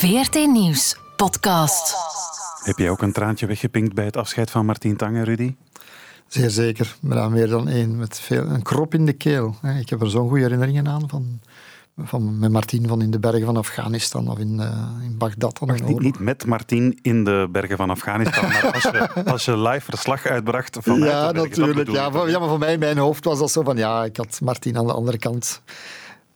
VRT Nieuws podcast. Heb jij ook een traantje weggepinkt bij het afscheid van Martien Tange, Rudy? Zeer zeker, maar meer dan één, met veel, een krop in de keel. Ik heb er zo'n goede herinneringen aan van, van met Martien van in de bergen van Afghanistan of in, uh, in Bagdad. Niet, niet, met Martien in de bergen van Afghanistan, maar als je, als je live verslag uitbracht van Ja, natuurlijk. Ja, ja, maar voor mij in mijn hoofd was dat zo van, ja, ik had Martien aan de andere kant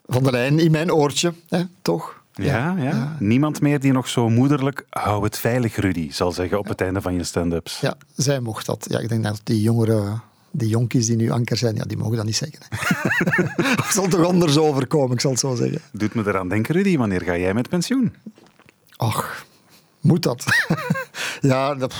van de lijn in mijn oortje, hè, toch? Ja, ja, niemand meer die nog zo moederlijk hou het veilig, Rudy, zal zeggen op het einde van je stand-ups. Ja, zij mocht dat. Ja, ik denk dat die jongere die jonkies die nu anker zijn, ja, die mogen dat niet zeggen. Het zal toch anders overkomen, ik zal het zo zeggen. Doet me eraan denken, Rudy, wanneer ga jij met pensioen? Ach, moet dat? ja, dat,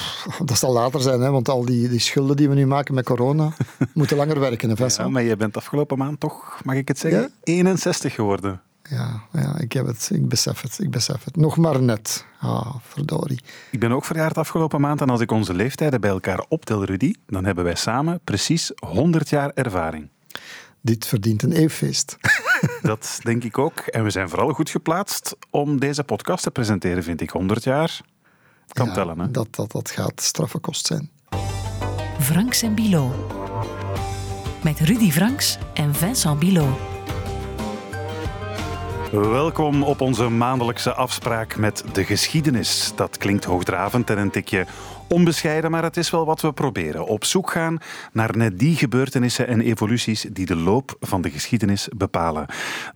dat, zal later zijn, hè, want al die, die schulden die we nu maken met corona, moeten langer werken. Hè, ja, maar je bent afgelopen maand toch, mag ik het zeggen, 61 geworden. Ja, ja ik, heb het, ik besef het, ik besef het. Nog maar net. Ah, verdorie. Ik ben ook verjaard afgelopen maand en als ik onze leeftijden bij elkaar optel, Rudy, dan hebben wij samen precies 100 jaar ervaring. Dit verdient een eeuwfeest. Dat denk ik ook. En we zijn vooral goed geplaatst om deze podcast te presenteren, vind ik. 100 jaar kan tellen. Hè? Dat, dat, dat gaat straffe kost zijn. Franks en Bilo. Met Rudy Franks en Vincent Bilo. Welkom op onze maandelijkse afspraak met de geschiedenis. Dat klinkt hoogdravend en een tikje onbescheiden, maar het is wel wat we proberen. Op zoek gaan naar net die gebeurtenissen en evoluties die de loop van de geschiedenis bepalen.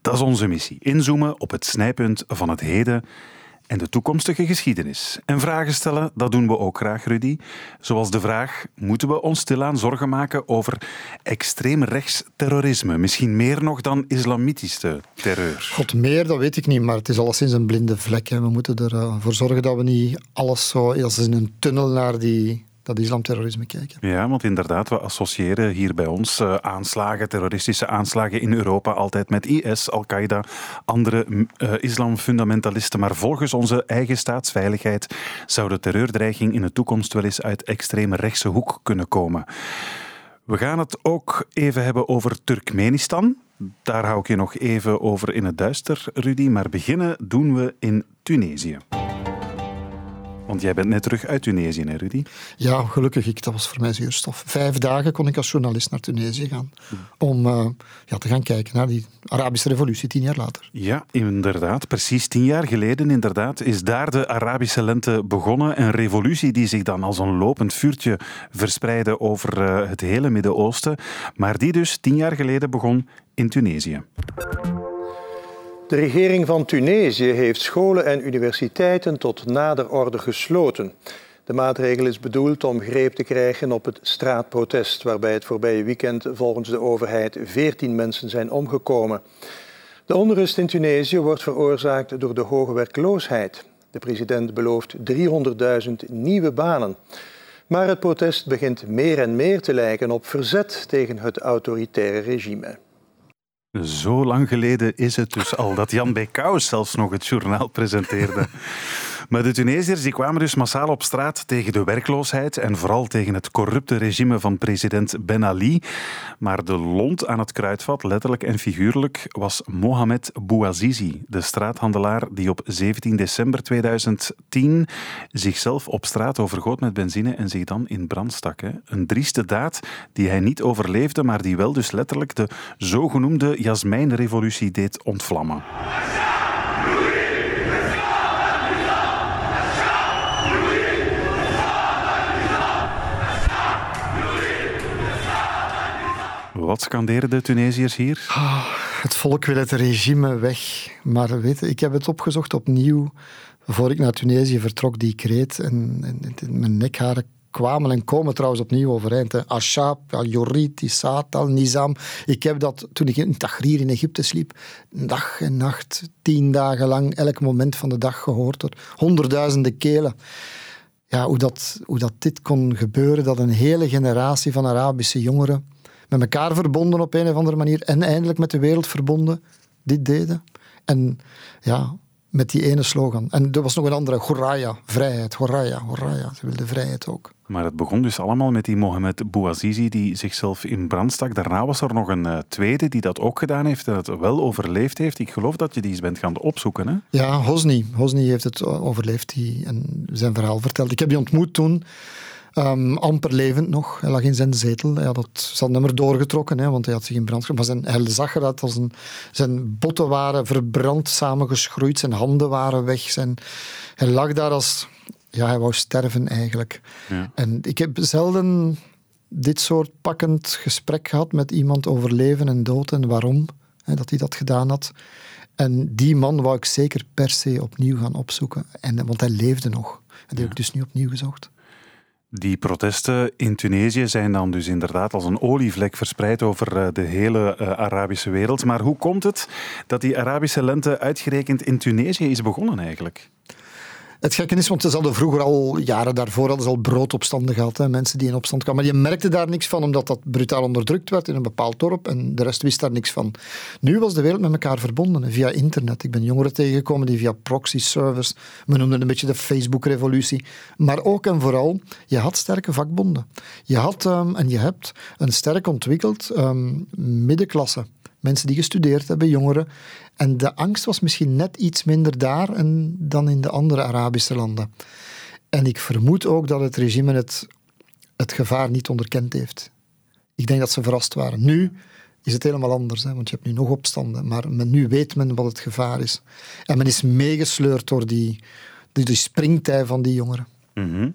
Dat is onze missie. Inzoomen op het snijpunt van het heden en de toekomstige geschiedenis. En vragen stellen, dat doen we ook graag, Rudy. Zoals de vraag, moeten we ons stilaan zorgen maken over extreemrechts terrorisme? Misschien meer nog dan islamitische terreur. God, meer, dat weet ik niet, maar het is alleszins een blinde vlek. We moeten ervoor zorgen dat we niet alles zo als in een tunnel naar die dat islamterrorisme kijken. Ja, want inderdaad, we associëren hier bij ons uh, aanslagen, terroristische aanslagen in Europa altijd met IS, Al-Qaeda, andere uh, islamfundamentalisten. Maar volgens onze eigen staatsveiligheid zou de terreurdreiging in de toekomst wel eens uit extreme rechtse hoek kunnen komen. We gaan het ook even hebben over Turkmenistan. Daar hou ik je nog even over in het duister, Rudy. Maar beginnen doen we in Tunesië. Want jij bent net terug uit Tunesië, hè, Rudy? Ja, gelukkig. Ik, dat was voor mij zuurstof. Vijf dagen kon ik als journalist naar Tunesië gaan. Om uh, ja, te gaan kijken naar die Arabische revolutie tien jaar later. Ja, inderdaad. Precies tien jaar geleden inderdaad, is daar de Arabische lente begonnen. Een revolutie die zich dan als een lopend vuurtje verspreidde over uh, het hele Midden-Oosten. Maar die dus tien jaar geleden begon in Tunesië. De regering van Tunesië heeft scholen en universiteiten tot nader orde gesloten. De maatregel is bedoeld om greep te krijgen op het straatprotest, waarbij het voorbije weekend volgens de overheid 14 mensen zijn omgekomen. De onrust in Tunesië wordt veroorzaakt door de hoge werkloosheid. De president belooft 300.000 nieuwe banen. Maar het protest begint meer en meer te lijken op verzet tegen het autoritaire regime. Zo lang geleden is het dus al dat Jan B. Kous zelfs nog het journaal presenteerde. Maar de Tunesiërs kwamen dus massaal op straat tegen de werkloosheid en vooral tegen het corrupte regime van president Ben Ali. Maar de lont aan het kruidvat, letterlijk en figuurlijk, was Mohamed Bouazizi, de straathandelaar die op 17 december 2010 zichzelf op straat overgoot met benzine en zich dan in brand stak. Een drieste daad die hij niet overleefde, maar die wel dus letterlijk de zogenoemde Jasmijnrevolutie deed ontvlammen. Wat scanderen de Tunesiërs hier? Oh, het volk wil het regime weg. Maar weet ik heb het opgezocht opnieuw. Voor ik naar Tunesië vertrok, die kreet. En, mijn nekharen kwamen en komen trouwens opnieuw overeind. Ashab, Al-Yorit, Isat, Al-Nizam. Ik heb dat toen ik in Tahrir in Egypte sliep, dag en nacht, tien dagen lang, elk moment van de dag gehoord. Honderdduizenden kelen. Ja, hoe, dat, hoe dat dit kon gebeuren, dat een hele generatie van Arabische jongeren met elkaar verbonden op een of andere manier en eindelijk met de wereld verbonden dit deden. En ja, met die ene slogan. En er was nog een andere, Goraya, vrijheid, Goraya, Goraya. Ze wilde vrijheid ook. Maar het begon dus allemaal met die Mohamed Bouazizi die zichzelf in brand stak. Daarna was er nog een uh, tweede die dat ook gedaan heeft en het wel overleefd heeft. Ik geloof dat je die eens bent gaan opzoeken. Hè? Ja, Hosni. Hosni heeft het overleefd die, en zijn verhaal verteld. Ik heb die ontmoet toen. Um, amper levend nog. Hij lag in zijn zetel. Hij had het, zijn nummer doorgetrokken, hè, want hij had zich in brand maar zijn, Hij zag eruit als een, zijn botten waren verbrand, samengeschroeid. Zijn handen waren weg. Zijn, hij lag daar als... Ja, hij wou sterven eigenlijk. Ja. En ik heb zelden dit soort pakkend gesprek gehad met iemand over leven en dood en waarom hè, dat hij dat gedaan had. En die man wou ik zeker per se opnieuw gaan opzoeken. En, want hij leefde nog. En die heb ik dus nu opnieuw gezocht. Die protesten in Tunesië zijn dan dus inderdaad als een olievlek verspreid over eh, de hele eh, Arabische wereld. Maar hoe komt het dat die Arabische lente uitgerekend in Tunesië is begonnen eigenlijk? Het gekke is, want ze hadden vroeger al, jaren daarvoor, hadden ze al broodopstanden gehad. Hè, mensen die in opstand kwamen. Maar je merkte daar niks van, omdat dat brutaal onderdrukt werd in een bepaald dorp. En de rest wist daar niks van. Nu was de wereld met elkaar verbonden, via internet. Ik ben jongeren tegengekomen die via proxy-servers, we noemden het een beetje de Facebook-revolutie. Maar ook en vooral, je had sterke vakbonden. Je had um, en je hebt een sterk ontwikkeld um, middenklasse. Mensen die gestudeerd hebben, jongeren. En de angst was misschien net iets minder daar dan in de andere Arabische landen. En ik vermoed ook dat het regime het, het gevaar niet onderkend heeft. Ik denk dat ze verrast waren. Nu is het helemaal anders, hè, want je hebt nu nog opstanden. Maar nu weet men wat het gevaar is. En men is meegesleurd door die, die, die springtij van die jongeren. Mm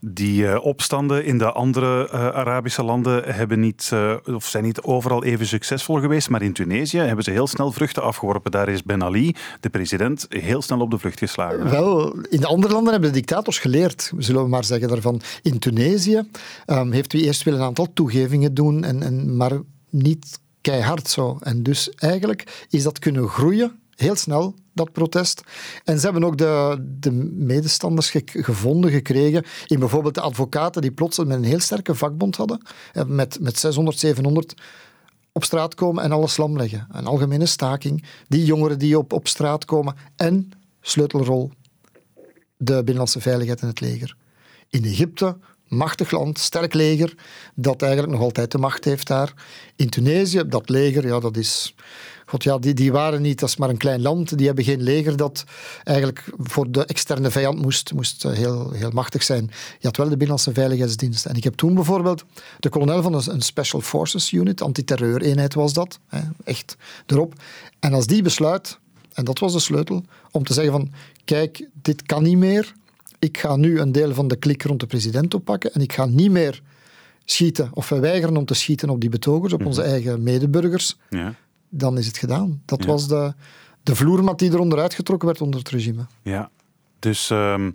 die uh, opstanden in de andere uh, Arabische landen hebben niet, uh, of zijn niet overal even succesvol geweest, maar in Tunesië hebben ze heel snel vruchten afgeworpen. Daar is Ben Ali, de president, heel snel op de vlucht geslagen. Wel, in de andere landen hebben de dictators geleerd, zullen we maar zeggen daarvan. In Tunesië um, heeft u eerst wel een aantal toegevingen doen, en, en, maar niet keihard zo. En dus eigenlijk is dat kunnen groeien heel snel, dat protest. En ze hebben ook de, de medestanders gevonden, gekregen, in bijvoorbeeld de advocaten die plots met een heel sterke vakbond hadden, eh, met, met 600, 700 op straat komen en alles lam leggen. Een algemene staking. Die jongeren die op, op straat komen. En, sleutelrol, de binnenlandse veiligheid en het leger. In Egypte, machtig land, sterk leger, dat eigenlijk nog altijd de macht heeft daar. In Tunesië, dat leger, ja, dat is God, ja, die, die waren niet, dat is maar een klein land, die hebben geen leger dat eigenlijk voor de externe vijand moest, moest eh, heel, heel machtig zijn. Je had wel de Binnenlandse Veiligheidsdienst. En ik heb toen bijvoorbeeld de kolonel van een, Special Forces Unit, antiterreureenheid was dat, hè, echt erop. En als die besluit, en dat was de sleutel, om te zeggen van, kijk, dit kan niet meer, ik ga nu een deel van de klik rond de president oppakken en ik ga niet meer schieten, of we weigeren om te schieten op die betogers, op mhm. onze eigen medeburgers. Ja dan is het gedaan. Dat was de, de vloermat die eronder uitgetrokken werd onder het regime. Ja, dus um,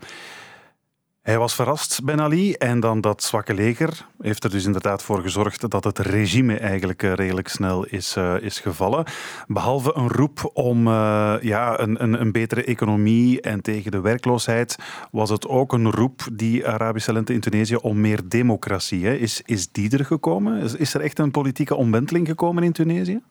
hij was verrast, Ben Ali. En dan dat zwakke leger heeft er dus inderdaad voor gezorgd dat het regime eigenlijk uh, redelijk snel is, uh, is gevallen. Behalve een roep om uh, ja, een, een, een, betere economie en tegen de werkloosheid, was het ook een roep, die Arabische lente in Tunesië, om meer democratie. Hè. Is, is die er gekomen? Is, is er echt een politieke omwenteling gekomen in Tunesië?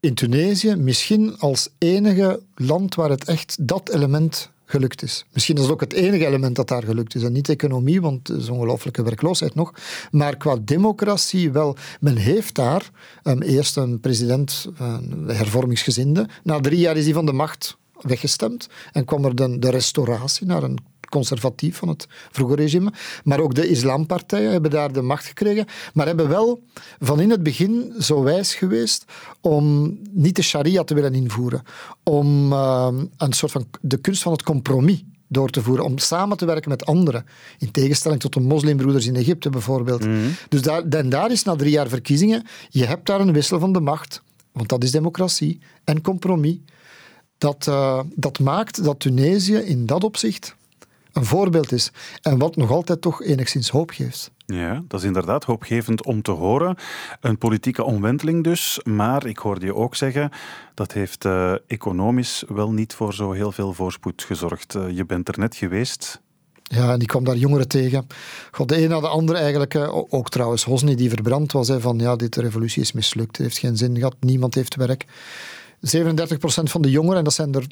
In Tunesië misschien als enige land waar het echt dat element gelukt is. Misschien is het ook het enige element dat daar gelukt is. En niet economie, want er is ongelooflijke werkloosheid nog. Maar qua democratie wel. Men heeft daar um, eerst een president, een hervormingsgezinde. Na drie jaar is hij van de macht weggestemd. En kwam er de, de restauratie naar een conservatief van het vroege regime. Maar ook de islampartijen hebben daar de macht gekregen. Maar hebben wel van in het begin zo wijs geweest om niet de sharia te willen invoeren. Om uh, een soort van de kunst van het compromis door te voeren, om samen te werken met anderen. In tegenstelling tot de moslimbroeders in Egypte bijvoorbeeld. Mhm. Dus daar, en daar is na drie jaar verkiezingen, je hebt daar een wissel van de macht, want dat is democratie en compromis. Dat, uh, dat maakt dat Tunesië in dat opzicht een voorbeeld is. En wat nog altijd toch enigszins hoop geeft. Ja, dat is inderdaad hoopgevend om te horen. Een politieke omwenteling dus, maar ik hoorde je ook zeggen, dat heeft uh, economisch wel niet voor zo heel veel voorspoed gezorgd. Uh, je bent er net geweest. Ja, en ik kwam daar jongeren tegen. God, de een na de andere eigenlijk. Uh, ook trouwens Hosni die verbrand was. Van ja, dit revolutie is mislukt. Het heeft geen zin gehad. Niemand heeft werk. 37% van de jongeren, en dat zijn er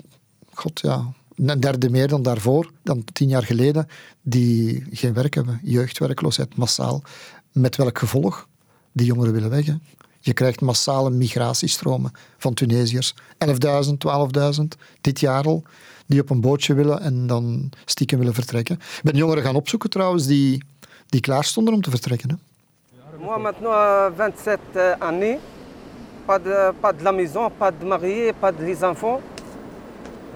god ja, een derde meer dan daarvoor, dan tien jaar geleden, die geen werk hebben. Jeugdwerkloosheid massaal. Met welk gevolg? Die jongeren willen weg. Je krijgt massale migratiestromen van Tunesiërs. 11.000, 12.000, dit jaar al, die op een bootje willen en dan stiekem willen vertrekken. Ik ben jongeren gaan opzoeken trouwens die, die klaar stonden om te vertrekken. Hè? Moi maintenant 27 années, pas de, pas de la maison, pas de marié, pas de les enfants.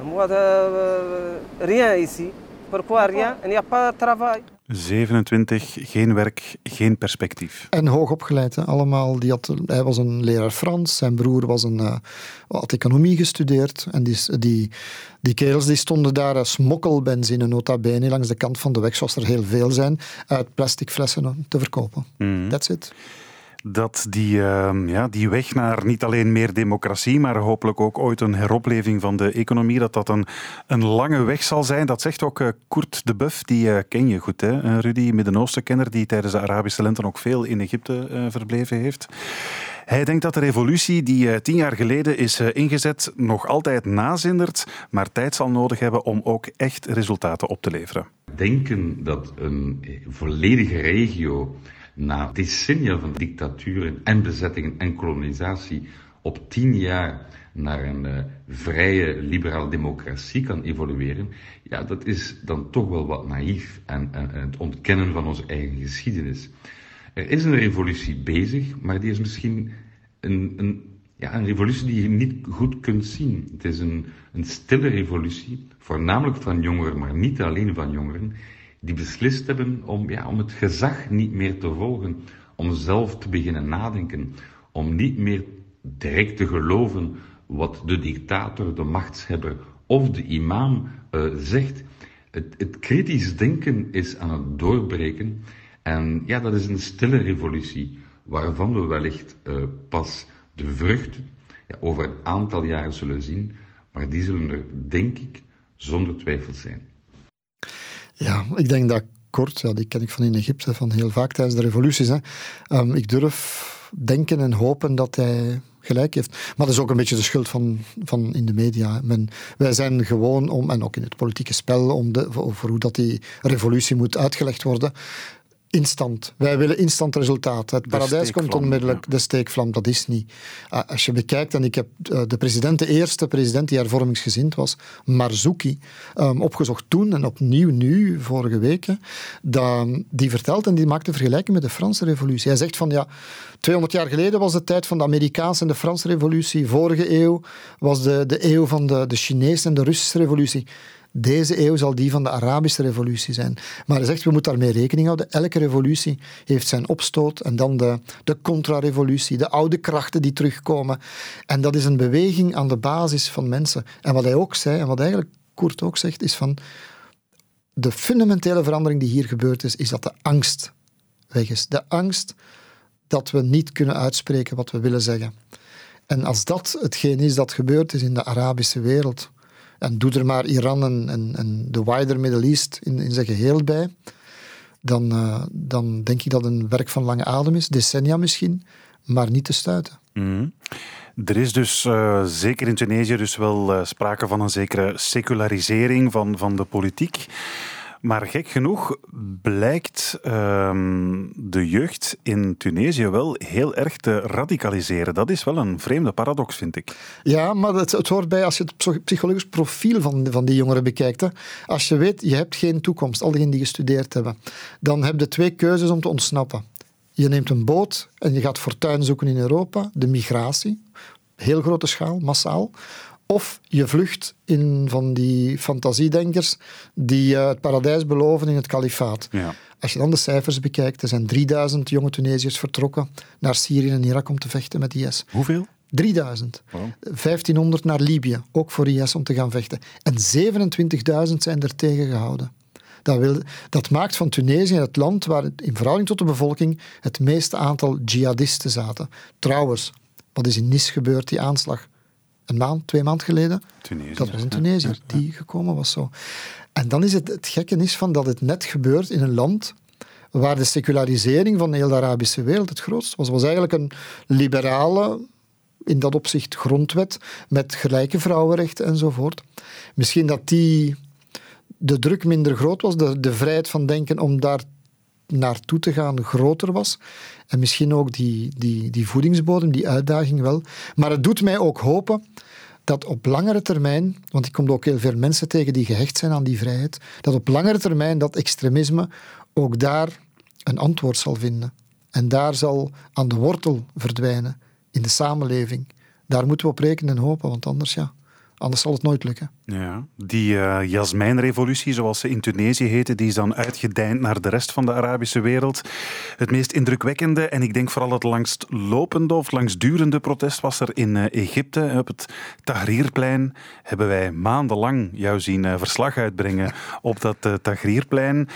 Moi, de, rien ici. Pourquoi rien? Il n'y a pas de travail. 27, geen werk, geen perspectief. En hoogopgeleid, hè. allemaal. Die had, hij was een leraar Frans, zijn broer was een, uh, had economie gestudeerd. En die, die, die kerels die stonden daar uh, smokkelbenzine, nota bene, langs de kant van de weg, zoals er heel veel zijn, uit plastic flessen te verkopen. Mm. That's it dat die, uh, ja, die weg naar niet alleen meer democratie, maar hopelijk ook ooit een heropleving van de economie, dat dat een, een lange weg zal zijn. Dat zegt ook uh, Koert de Buff, die uh, ken je goed, hè? Eh, Rudy, Midden-Oosten-kenner, die tijdens de Arabische lente ook veel in Egypte verbleven heeft. Hij denkt dat de revolutie die tien jaar geleden is ingezet nog altijd nazindert, maar tijd zal nodig hebben om ook echt resultaten op te leveren. Denken dat een volledige regio na decennia van dictaturen en bezettingen en kolonisatie op tien jaar naar een uh, vrije liberaal democratie kan evolueren, ja, dat is dan toch wel wat naïef en, en, en, het ontkennen van onze eigen geschiedenis. Er is een revolutie bezig, maar die is misschien een, een, ja, een revolutie die je niet goed kunt zien. Het is een, een stille revolutie, voornamelijk van jongeren, maar niet alleen van jongeren, die beslist hebben om, ja, om het gezag niet meer te volgen, om zelf te beginnen nadenken, om niet meer direct te geloven wat de dictator, de machtshebber of de imam uh, zegt. Het, het, kritisch denken is aan het doorbreken en ja, dat is een stille revolutie waarvan we wellicht uh, pas de vruchten ja, over een aantal jaren zullen zien, maar die zullen er, denk ik, zonder twijfel zijn. Ja, ik denk dat kort, ja, die ken ik van in Egypte, van heel vaak tijdens de revoluties. Hè. Um, ik durf denken en hopen dat hij gelijk heeft. Maar dat is ook een beetje de schuld van, van in de media. Men, wij zijn gewoon om, en ook in het politieke spel, om de, over hoe dat die revolutie moet uitgelegd worden, instant. Wij willen instant resultaat. Het paradijs komt onmiddellijk, de steekvlam, dat is niet. Ah, als je bekijkt, en ik heb eh, de president, de eerste president die hervormingsgezind was, Marzouki, um, opgezocht toen en opnieuw nu, vorige weken, die vertelt en die maakt een vergelijking met de Franse revolutie. Hij zegt van ja, 200 jaar geleden was de tijd van de Amerikaanse en de Franse revolutie, vorige eeuw was de, de eeuw van de, de Chinese en de Russische revolutie. Deze eeuw zal die van de Arabische revolutie zijn. Maar hij zegt, we moeten daarmee rekening houden. Elke revolutie heeft zijn opstoot en dan de, de contra-revolutie, de oude krachten die terugkomen. En dat is een beweging aan de basis van mensen. En wat hij ook zei, en wat eigenlijk Koert ook zegt, is van de fundamentele verandering die hier gebeurd is, is dat de angst weg is. De angst dat we niet kunnen uitspreken wat we willen zeggen. En als dat hetgeen is dat gebeurd is in de Arabische wereld, en doe er maar Iran en, en, de wider Middle East in, in zijn geheel bij, dan, uh, dan denk ik dat een werk van lange adem is, decennia misschien, maar niet te stuiten. Mm. Er is dus uh, zeker in Tunesië dus wel uh, sprake van een zekere secularisering van, van de politiek. Maar gek genoeg blijkt um, de jeugd in Tunesië wel heel erg te radicaliseren. Dat is wel een vreemde paradox, vind ik. Ja, maar het, het hoort bij als je het psychologisch profiel van, van die jongeren bekijkt. Hè. Als je weet, je hebt geen toekomst, al diegenen die gestudeerd hebben, dan heb je twee keuzes om te ontsnappen. Je neemt een boot en je gaat fortuin zoeken in Europa, de migratie, heel grote schaal, massaal. Of je vlucht in van die fantasiedenkers die uh, het paradijs beloven in het kalifaat. Ja. Als je dan de cijfers bekijkt, er zijn 3000 jonge Tunesiërs vertrokken naar Syrië en Irak om te vechten met IS. Hoeveel? 3000. 1500 naar Libië, ook voor IS om te gaan vechten. En 27.000 zijn er tegen gehouden. Dat, wil, dat, maakt van Tunesië het land waar in verhouding tot de bevolking het meeste aantal jihadisten zaten. Trouwens, wat is in Nice gebeurd, die aanslag? Een maand, twee maanden geleden. Dat was een Tunesiër die gekomen was zo. En dan is het, het gekke is van dat het net gebeurt in een land waar de secularisering van de hele Arabische wereld het grootste was. Het was eigenlijk een liberale in dat opzicht grondwet met gelijke vrouwenrechten enzovoort. Misschien dat die de druk minder groot was, de, de vrijheid van denken om daar naartoe te gaan groter was. En misschien ook die, die, die voedingsbodem, die uitdaging wel. Maar het doet mij ook hopen dat op langere termijn, want ik kom ook heel veel mensen tegen die gehecht zijn aan die vrijheid, dat op langere termijn dat extremisme ook daar een antwoord zal vinden. En daar zal aan de wortel verdwijnen in de samenleving. Daar moeten we op rekenen en hopen, want anders ja, Anders zal het nooit lukken. Ja, die uh, jasmijnrevolutie, zoals ze in Tunesië heette, die is dan uitgedijnd naar de rest van de Arabische wereld. Het meest indrukwekkende en ik denk vooral het langstlopende of langsdurende protest was er in uh, Egypte. Op het Tahrirplein hebben wij maandenlang jou zien uh, verslag uitbrengen op dat Tahrirplein.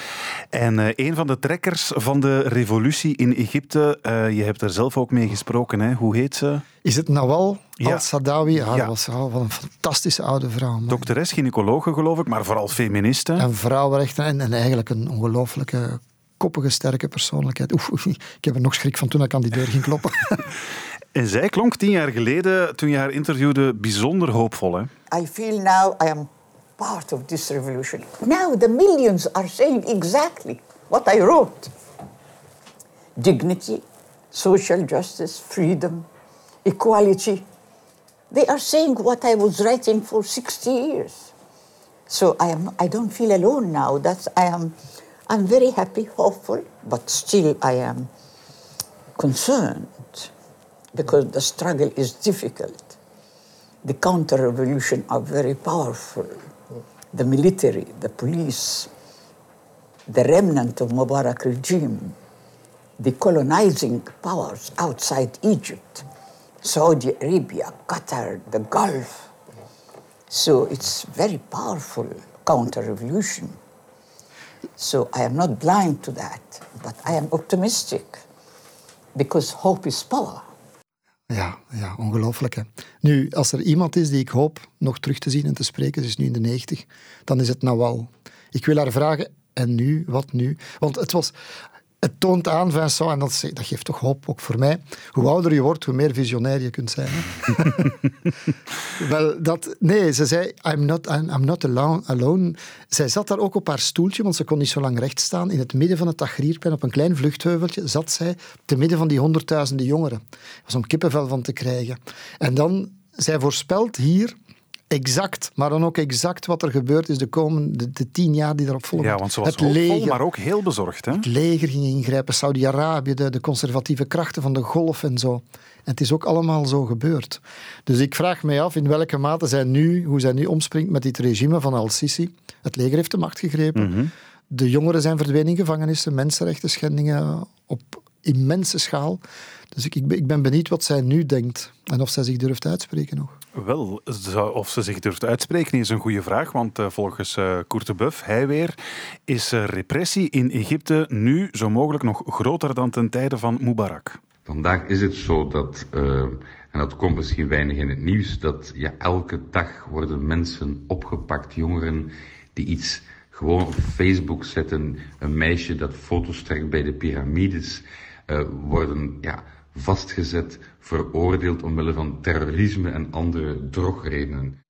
En een van de trekkers van de revolutie in Egypte, je hebt er zelf ook mee gesproken, hè? hoe heet ze? Is het Nawal ja. al-Sadawi? Ja, dat was wel een fantastische oude vrouw. Dokteres, gynaecologe geloof ik, maar vooral feministe. En vrouwenrechten en, en eigenlijk een ongelooflijke koppige, sterke persoonlijkheid. Oef, ik heb er nog schrik van toen ik aan die deur ging kloppen. en zij klonk tien jaar geleden, toen je haar interviewde, bijzonder hoopvol. Hè? I feel now I am part of this revolution. Now the millions are saying exactly what I wrote. Dignity, social justice, freedom, equality. They are saying what I was writing for 60 years. So I, am, I don't feel alone now. That's, I am, I'm very happy, hopeful, but still I am concerned because the struggle is difficult. The counter-revolution are very powerful. The military, the police, the remnant of Mubarak regime, the colonizing powers outside Egypt, Saudi Arabia, Qatar, the Gulf. So it's very powerful counter-revolution. So I am not blind to that, but I am optimistic because hope is power. Ja, ja, ongelooflijk. Nu, als er iemand is die ik hoop nog terug te zien en te spreken, ze is nu in de 90, dan is het Nawal. Ik wil haar vragen, en nu? Wat nu? Want het was, het toont aan, Vincent, en dat, dat, geeft toch hoop, ook voor mij. Hoe ouder je wordt, hoe meer visionair je kunt zijn. Wel, dat, nee, ze zei, I'm not, I'm, not alone, alone. Zij zat daar ook op haar stoeltje, want ze kon niet zo lang recht staan. In het midden van het Tagrierplein, op een klein vluchtheuveltje, zat zij te midden van die honderdduizenden jongeren. Er was om kippenvel van te krijgen. En dan, zij voorspelt hier exact, maar dan ook exact wat er gebeurd is de komende de, tien jaar die erop volgen. Ja, want ze was het leger, maar ook heel bezorgd. Hè? Het leger ging ingrijpen, Saudi-Arabië, de, de, conservatieve krachten van de golf en zo. En het is ook allemaal zo gebeurd. Dus ik vraag mij af in welke mate zij nu, hoe zij nu omspringt met dit regime van Al-Sisi. Het leger heeft de macht gegrepen. Mhm. De jongeren zijn verdwenen in gevangenissen, mensenrechten schendingen op immense schaal. Dus ik, ik ben benieuwd wat zij nu denkt en of zij zich durft uitspreken nog. Wel, of ze zich durft uitspreken is een goede vraag, want uh, volgens uh, Boeuf, hij weer, is uh, repressie in Egypte nu zo mogelijk nog groter dan ten tijde van Mubarak. Vandaag is het zo dat, en dat komt misschien weinig in het nieuws, dat ja, elke dag worden mensen opgepakt, jongeren die iets gewoon op Facebook zetten, een meisje dat foto's trekt bij de piramides, worden ja, vastgezet, veroordeeld omwille van terrorisme en andere drogredenen.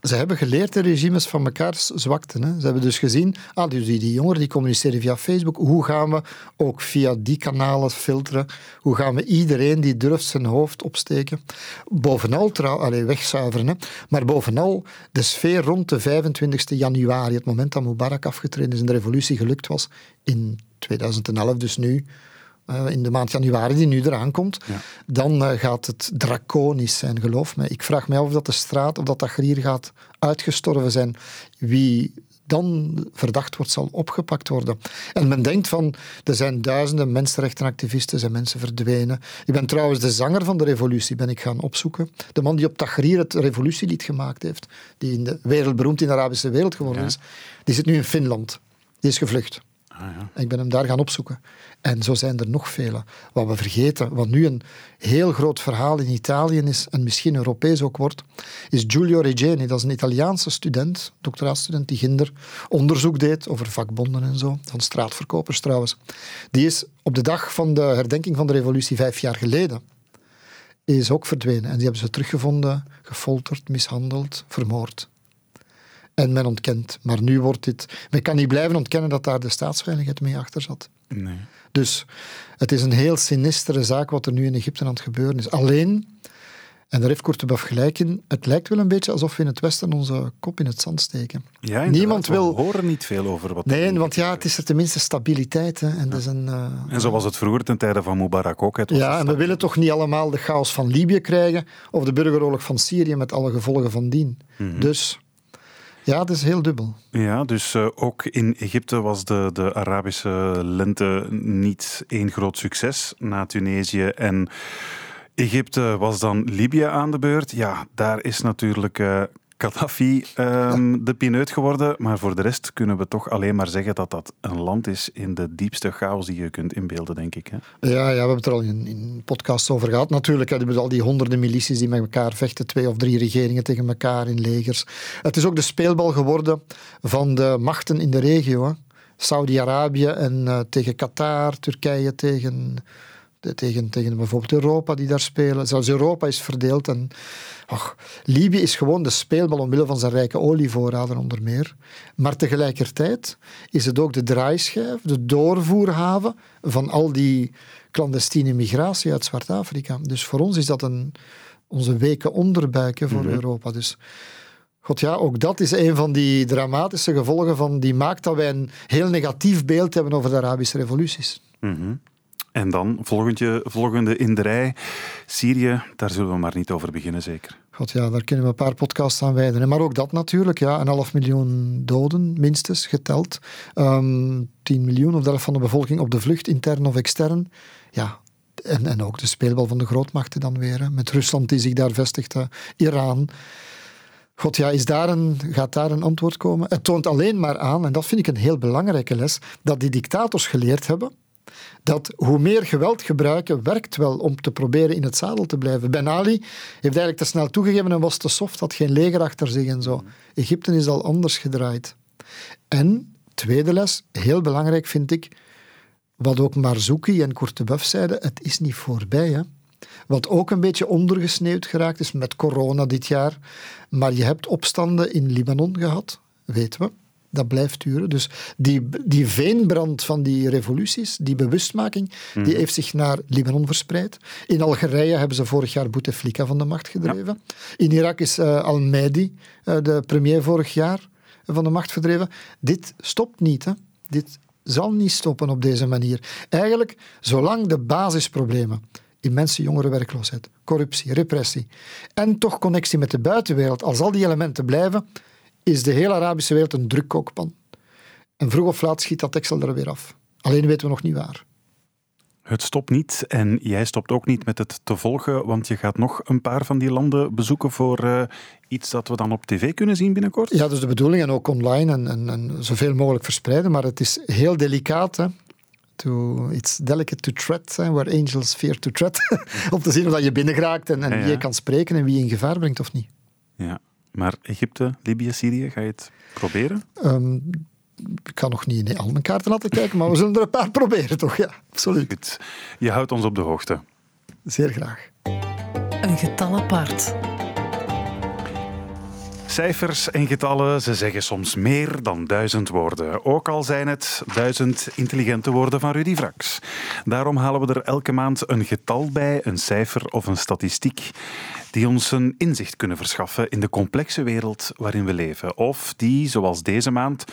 Ze hebben geleerd, de regimes, van mekaars zwakte. Hè. Ze hebben dus gezien, ah, dus die, die jongeren die communiceren via Facebook, hoe gaan we ook via die kanalen filteren? Hoe gaan we iedereen die durft zijn hoofd opsteken? Bovenal, allez, wegzuiveren, hè. maar bovenal de sfeer rond de 25 januari, het moment dat Mubarak afgetreden is en de revolutie gelukt was, in 2011 dus nu, eh, in de maand januari die nu eraan komt, dan uh, gaat het draconisch zijn, geloof me. Ik vraag mij af of dat de straat, of dat Tahrir gaat uitgestorven zijn. Wie dan verdacht wordt, zal opgepakt worden. En men denkt van, er zijn duizenden mensenrechtenactivisten, zijn mensen verdwenen. Ik ben trouwens de zanger van de revolutie, ben ik gaan opzoeken. De man die op Tahrir het revolutielied gemaakt heeft, die in de wereld beroemd in de Arabische wereld geworden is, die zit nu in Finland. Die is gevlucht. Ah, ja. Ik ben hem daar gaan opzoeken. En zo zijn er nog vele. Wat we vergeten, wat nu een heel groot verhaal in Italië is, en misschien Europees ook wordt, is Giulio Regeni. Dat is een Italiaanse student, doctoraatstudent, die ginder onderzoek deed over vakbonden en zo, van straatverkopers trouwens. Die is op de dag van de herdenking van de revolutie vijf jaar geleden is ook verdwenen. En die hebben ze teruggevonden, gefolterd, mishandeld, vermoord. En men ontkent. Maar nu wordt dit... Men kan niet blijven ontkennen dat daar de staatsveiligheid mee achter zat. Nee. Dus het is een heel sinistere zaak wat er nu in Egypte aan het gebeuren is. Alleen, en daar heeft Courtebaf gelijk in, het lijkt wel een beetje alsof we in het Westen onze kop in het zand steken. Ja, Niemand wil... We horen niet veel over wat... Nee, want ja, het is er tenminste stabiliteit. Hè. En, is een, eh, En zo was het vroeger ten tijde van Mubarak ook. Het was ja, en we willen toch niet allemaal de chaos van Libië krijgen of de burgeroorlog van Syrië met alle gevolgen van dien. Mhm. Dus ja, het is heel dubbel. Ja, dus eh, ook in Egypte was de, de Arabische lente niet één groot succes na Tunesië. En Egypte was dan Libië aan de beurt. Ja, daar is natuurlijk eh, Gaddafi ehm, de pineut geworden. Maar voor de rest kunnen we toch alleen maar zeggen dat dat een land is in de diepste chaos die je kunt inbeelden, denk ik. Hè? Ja, ja, we hebben het er al in, in podcasts over gehad. Natuurlijk, hè, je bedoelt al die honderden milities die met elkaar vechten, twee of drie regeringen tegen elkaar in legers. Het is ook de speelbal geworden van de machten in de regio. Saudi-Arabië en eh, tegen Qatar, Turkije tegen, de- tegen, tegen bijvoorbeeld Europa die daar spelen. Zelfs Europa is verdeeld. En, ach, Libië is gewoon de speelbal omwille van zijn rijke olievoorraden onder meer. Maar tegelijkertijd is het ook de draaischijf, de doorvoerhaven van al die clandestine migratie uit Zwart-Afrika. Dus voor ons is dat een, onze weken onderbuiken voor Europa. Dus God ja, ook dat is een van die dramatische gevolgen van die maakt dat wij een heel negatief beeld hebben over de Arabische revoluties. Mhm. En dan, volgende, volgende in de rij, Syrië, daar zullen we maar niet over beginnen, zeker. God ja, daar kunnen we een paar podcasts aan wijden. Maar ook dat natuurlijk, ja, een half miljoen doden, minstens, geteld. Ehm 10 miljoen of de helft van de bevolking op de vlucht, intern of extern. Ja, en, en ook de speelbal van de grootmachten dan weer. Met Rusland die zich daar vestigt. Iran. God ja, is daar een, gaat daar een antwoord komen? Het toont alleen maar aan, en dat vind ik een heel belangrijke les, dat die dictators geleerd hebben dat hoe meer geweld gebruiken werkt wel om te proberen in het zadel te blijven. Ben Ali heeft eigenlijk te snel toegegeven en was te soft, had geen leger achter zich en zo. Egypte is al anders gedraaid. En, tweede les, heel belangrijk vind ik, wat ook Marzouki en Courtebeuf zeiden, het is niet voorbij. Hè? Wat ook een beetje ondergesneeuwd geraakt is met corona dit jaar. Maar je hebt opstanden in Libanon gehad, weten we. Dat blijft duren. Dus die, die veenbrand van die revoluties, die bewustmaking, die heeft zich naar Libanon verspreid. In Algerije hebben ze vorig jaar Bouteflika van de macht gedreven. In Irak is eh, Al-Mahdi, eh, de premier vorig jaar, van de macht verdreven. Dit stopt niet. Hè. Dit zal niet stoppen op deze manier. Eigenlijk, zolang de basisproblemen, immense jongerenwerkloosheid, corruptie, repressie en toch connectie met de buitenwereld, als al die elementen blijven, is de hele Arabische wereld een drukkookpan. En vroeg of laat schiet dat deksel er weer af. Alleen weten we nog niet waar. Het stopt niet en jij stopt ook niet met het te volgen, want je gaat nog een paar van die landen bezoeken voor eh, iets dat we dan op tv kunnen zien binnenkort. Ja, is de bedoeling en ook online en, en, en zoveel mogelijk verspreiden. Maar het is heel delicaat. Hè. To, it's delicate to tread, hè, where angels fear to tread. Om te zien of dat je binnengeraakt en, en Ja, ja. wie je kan spreken en wie je in gevaar brengt of niet. Ja. Maar Egypte, Libië, Syrië, ga je het proberen? Ehm, ik kan nog niet in al mijn kaarten laten kijken, maar we zullen er een paar proberen, toch? Ja, absoluut. Goed. Je houdt ons op de hoogte. Zeer graag. Een getal apart. Cijfers en getallen, ze zeggen soms meer dan duizend woorden. Ook al zijn het duizend intelligente woorden van Rudy Vrax. Daarom halen we er elke maand een getal bij, een cijfer of een statistiek, die ons een inzicht kunnen verschaffen in de complexe wereld waarin we leven. Of die, zoals deze maand,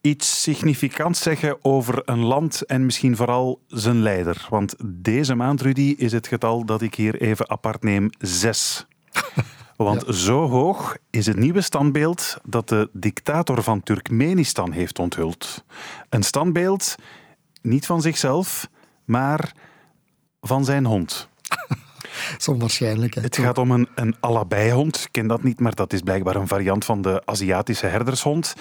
iets significants zeggen over een land en misschien vooral zijn leider. Want deze maand, Rudy, is het getal dat ik hier even apart neem zes. Want zo hoog is het nieuwe standbeeld dat de dictator van Turkmenistan heeft onthuld. Een standbeeld niet van zichzelf, maar van zijn hond. Is onwaarschijnlijk. Hè. Het gaat om een, een allebei-hond. Ik ken dat niet, maar dat is blijkbaar een variant van de Aziatische herdershond.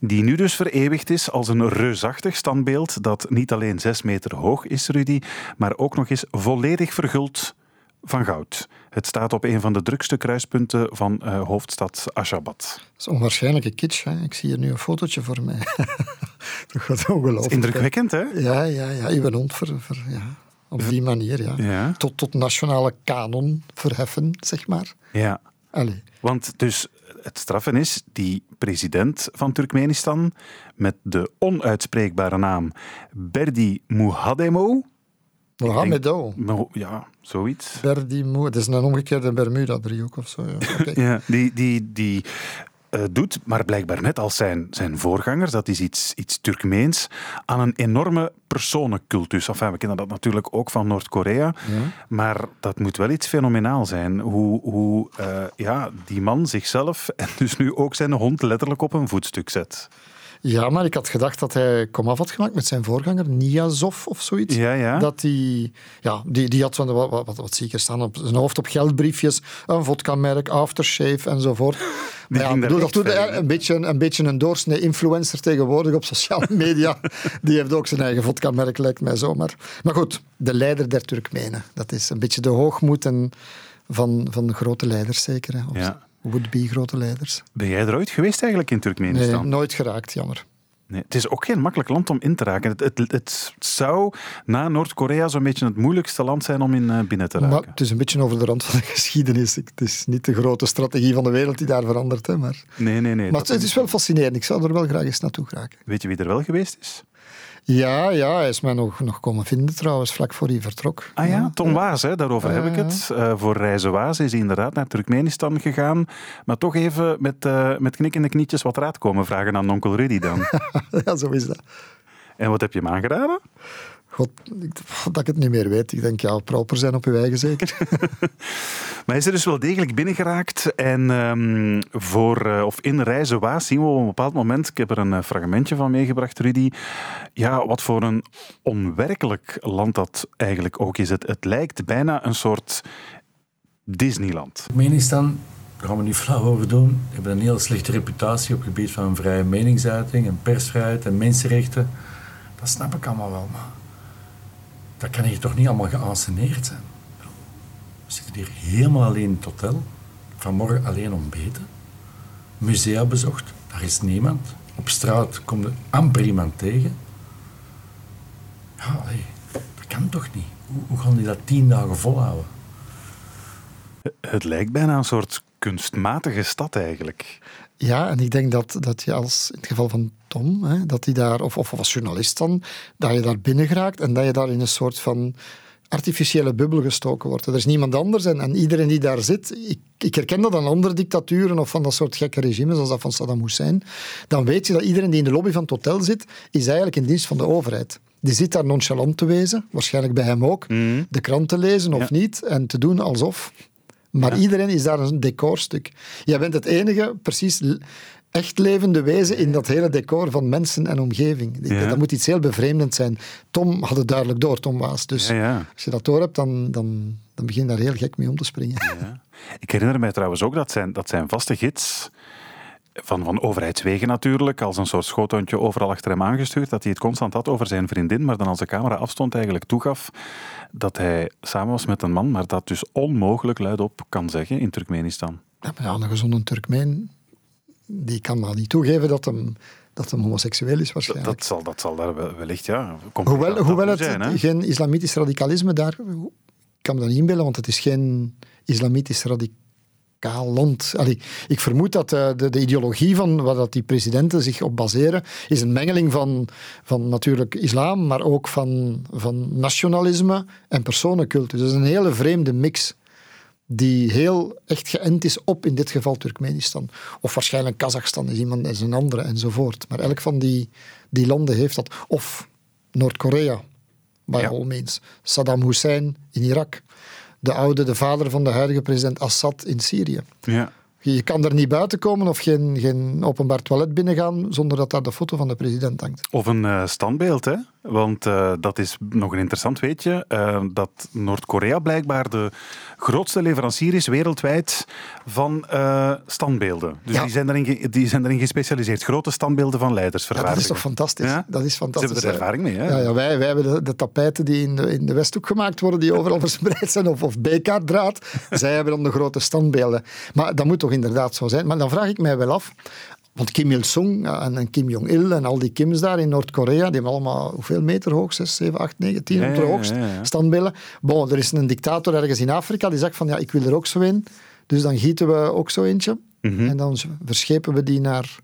Die nu dus vereeuwigd is als een reusachtig standbeeld dat niet alleen zes meter hoog is, Rudy, maar ook nog eens volledig verguld van goud. Het staat op een van de drukste kruispunten van eh, hoofdstad Ashgabat. Dat is onwaarschijnlijke kitsch. Hè. Ik zie hier nu een fotootje voor mij. dat gaat ongelooflijk. Indrukwekkend, hè? Ja, ja, ja. Uw hond. Voor, voor, ja. Op die manier, ja. Ja. Tot, tot nationale kanon verheffen, zeg maar. Ja. Allee. Want dus het straffen is, die president van Turkmenistan met de onuitspreekbare naam Berdi Muhademo. Mohamedo. Mo- Ja, zoiets. Berdi Moe. Het is een omgekeerde Bermuda-driehoek of zo. Ja. Ja, die, die, die eh, doet, maar blijkbaar net als zijn, zijn voorgangers, dat is iets, iets Turkmeens, aan een enorme personencultus. Enfin, we kennen dat natuurlijk ook van Noord-Korea, maar dat moet wel iets fenomenaal zijn. Hoe, hoe eh, ja, die man zichzelf en dus nu ook zijn hond letterlijk op een voetstuk zet. Ja, maar ik had gedacht dat hij komaf had gemaakt met zijn voorganger, Niazov of zoiets. Ja, ja. Dat die, ja, die, die had van, wat, wat, wat zie ik er staan op zijn hoofd op geldbriefjes, een vodka-merk, aftershave enzovoort. Ja, bedoel, dat doet ver, een beetje, een beetje een doorsnee influencer tegenwoordig op sociale media. die heeft ook zijn eigen vodka-merk, lijkt mij zo. Maar, goed, de leider der Turkmenen. Dat is een beetje de hoogmoed en van, van grote leiders zeker. Hè, of Ja. Would-be grote leiders. Ben jij er ooit geweest eigenlijk in Nee, Turkmenistan? nooit geraakt, jammer. Nee, het is ook geen makkelijk land om in te raken. Het, het, het zou na Noord-Korea zo'n beetje het moeilijkste land zijn om in eh, binnen te raken. Maar het is een beetje over de rand van de geschiedenis. Het is niet de grote strategie van de wereld die daar verandert. Hè, maar Nee, nee, nee. maar het, het is wel fascinerend. Ik zou er wel graag eens naartoe geraken. Weet je wie er wel geweest is? Ja, ja, hij is mij nog, nog komen vinden trouwens, vlak voor hij vertrok. Ah ja, Tom Waas, hè, daarover heb ik het. Eh, voor Reizen Waas is hij inderdaad naar Turkmenistan gegaan. Maar toch even met, eh met knikkende knietjes wat raad komen vragen aan onkel Rudy dan. ja, zo is dat. en wat heb je hem aangeraden? God, ik, dat ik het niet meer weet. Ik denk, ja, proper zijn op uw eigen zeker. Maar hij is er dus wel degelijk binnengeraakt. En ehm, voor, eh, of in zien we op een bepaald moment, ik heb er een eh, fragmentje van meegebracht, Rudy, ja, wat voor een onwerkelijk land dat eigenlijk ook is. Het, het lijkt bijna een soort Disneyland. Turkmenistan, daar gaan we niet flauw over doen, hebben een heel slechte reputatie op het gebied van vrije meningsuiting en persvrijheid en mensenrechten. Dat snap ik allemaal wel, maar dat kan hier toch niet allemaal geanceneerd zijn. We zitten hier helemaal alleen in het hotel, vanmorgen alleen ontbeten, musea bezocht, daar is niemand. Op straat komt er amper iemand tegen. Ja, hé, dat kan toch niet? Hoe, hoe gaan die dat tien dagen volhouden? Het lijkt bijna een soort kunstmatige stad eigenlijk. Ja, en ik denk dat, dat je als, in het geval van Tom, hè, dat hij daar, of, of als journalist dan, dat je daar binnen geraakt en dat je daar in een soort van artificiële bubbel gestoken wordt. Er is niemand anders en, en iedereen die daar zit, ik, ik herken dat aan andere dictaturen of van dat soort gekke regimes als dat van Saddam Hussein, dan weet je dat iedereen die in de lobby van het hotel zit, is eigenlijk in dienst van de overheid. Die zit daar nonchalant te wezen, waarschijnlijk bij hem ook, de krant te lezen of Ja. niet en te doen alsof. Maar iedereen is daar een decorstuk. Jij bent het enige, precies, echt levende wezen in dat hele decor van mensen en omgeving. Ja. Dat moet iets heel bevreemdend zijn. Tom had het duidelijk door, Tom Waas. Dus Ja, ja. als je dat door hebt, dan, dan, dan begin je daar heel gek mee om te springen. Ik herinner mij trouwens ook dat zijn, dat zijn vaste gids, van, van overheidswegen natuurlijk, als een soort schoothondje overal achter hem aangestuurd, dat hij het constant had over zijn vriendin, maar dan als de camera afstond eigenlijk toegaf dat hij samen was met een man, maar dat dus onmogelijk luidop kan zeggen in Turkmenistan. Ja, een gezonde Turkmeen, die kan maar niet toegeven dat hem, dat hem homoseksueel is waarschijnlijk. dat, zal, dat zal daar wel- wellicht, ja, Hoewel, hoewel het zijn. Geen islamitisch radicalisme daar... Ik kan me dat niet inbeelden, want het is geen islamitisch radicaal land. Allee, ik vermoed dat eh, de, de ideologie van waar dat die presidenten zich op baseren, is een mengeling van, van natuurlijk islam, maar ook van, van nationalisme en personencultus. Dus een hele vreemde mix die heel echt geënt is op, in dit geval Turkmenistan. Of waarschijnlijk Kazachstan is iemand is een andere enzovoort. Maar elk van die, die landen heeft dat. Of Noord-Korea, by Ja. all means. Saddam Hussein in Irak. De oude, de vader van de huidige president Assad in Syrië. Ja. Je kan er niet buiten komen of geen, geen openbaar toilet binnengaan zonder dat daar de foto van de president hangt. Of een eh, standbeeld, hè? Want eh, dat is nog een interessant weetje. eh, dat Noord-Korea blijkbaar de grootste leverancier is wereldwijd van eh, standbeelden. Dus Ja. die, zijn erin die zijn erin gespecialiseerd. Grote standbeelden van leiders Ja, dat is toch fantastisch? Ja? Dat is Ze fantastisch. hebben er ervaring mee, hè? Ja, ja, wij, wij hebben de, de tapijten die in de, in de Westhoek gemaakt worden, die overal verspreid zijn, of, of B-kaartdraad. Zij hebben dan de grote standbeelden. Maar dat moet toch inderdaad zo zijn. Maar dan vraag ik mij wel af, Want Kim Il-sung en, en Kim Jong-il en al die Kims daar in Noord-Korea, die hebben allemaal hoeveel meter hoog? 6, 7, 8, 9, 10 Ja, op de ja, hoogst ja, ja. standbeelden. Bon, er is een dictator ergens in Afrika die zegt van ja, ik wil er ook zo in. Dus dan gieten we ook zo eentje. Mhm. En dan verschepen we die naar,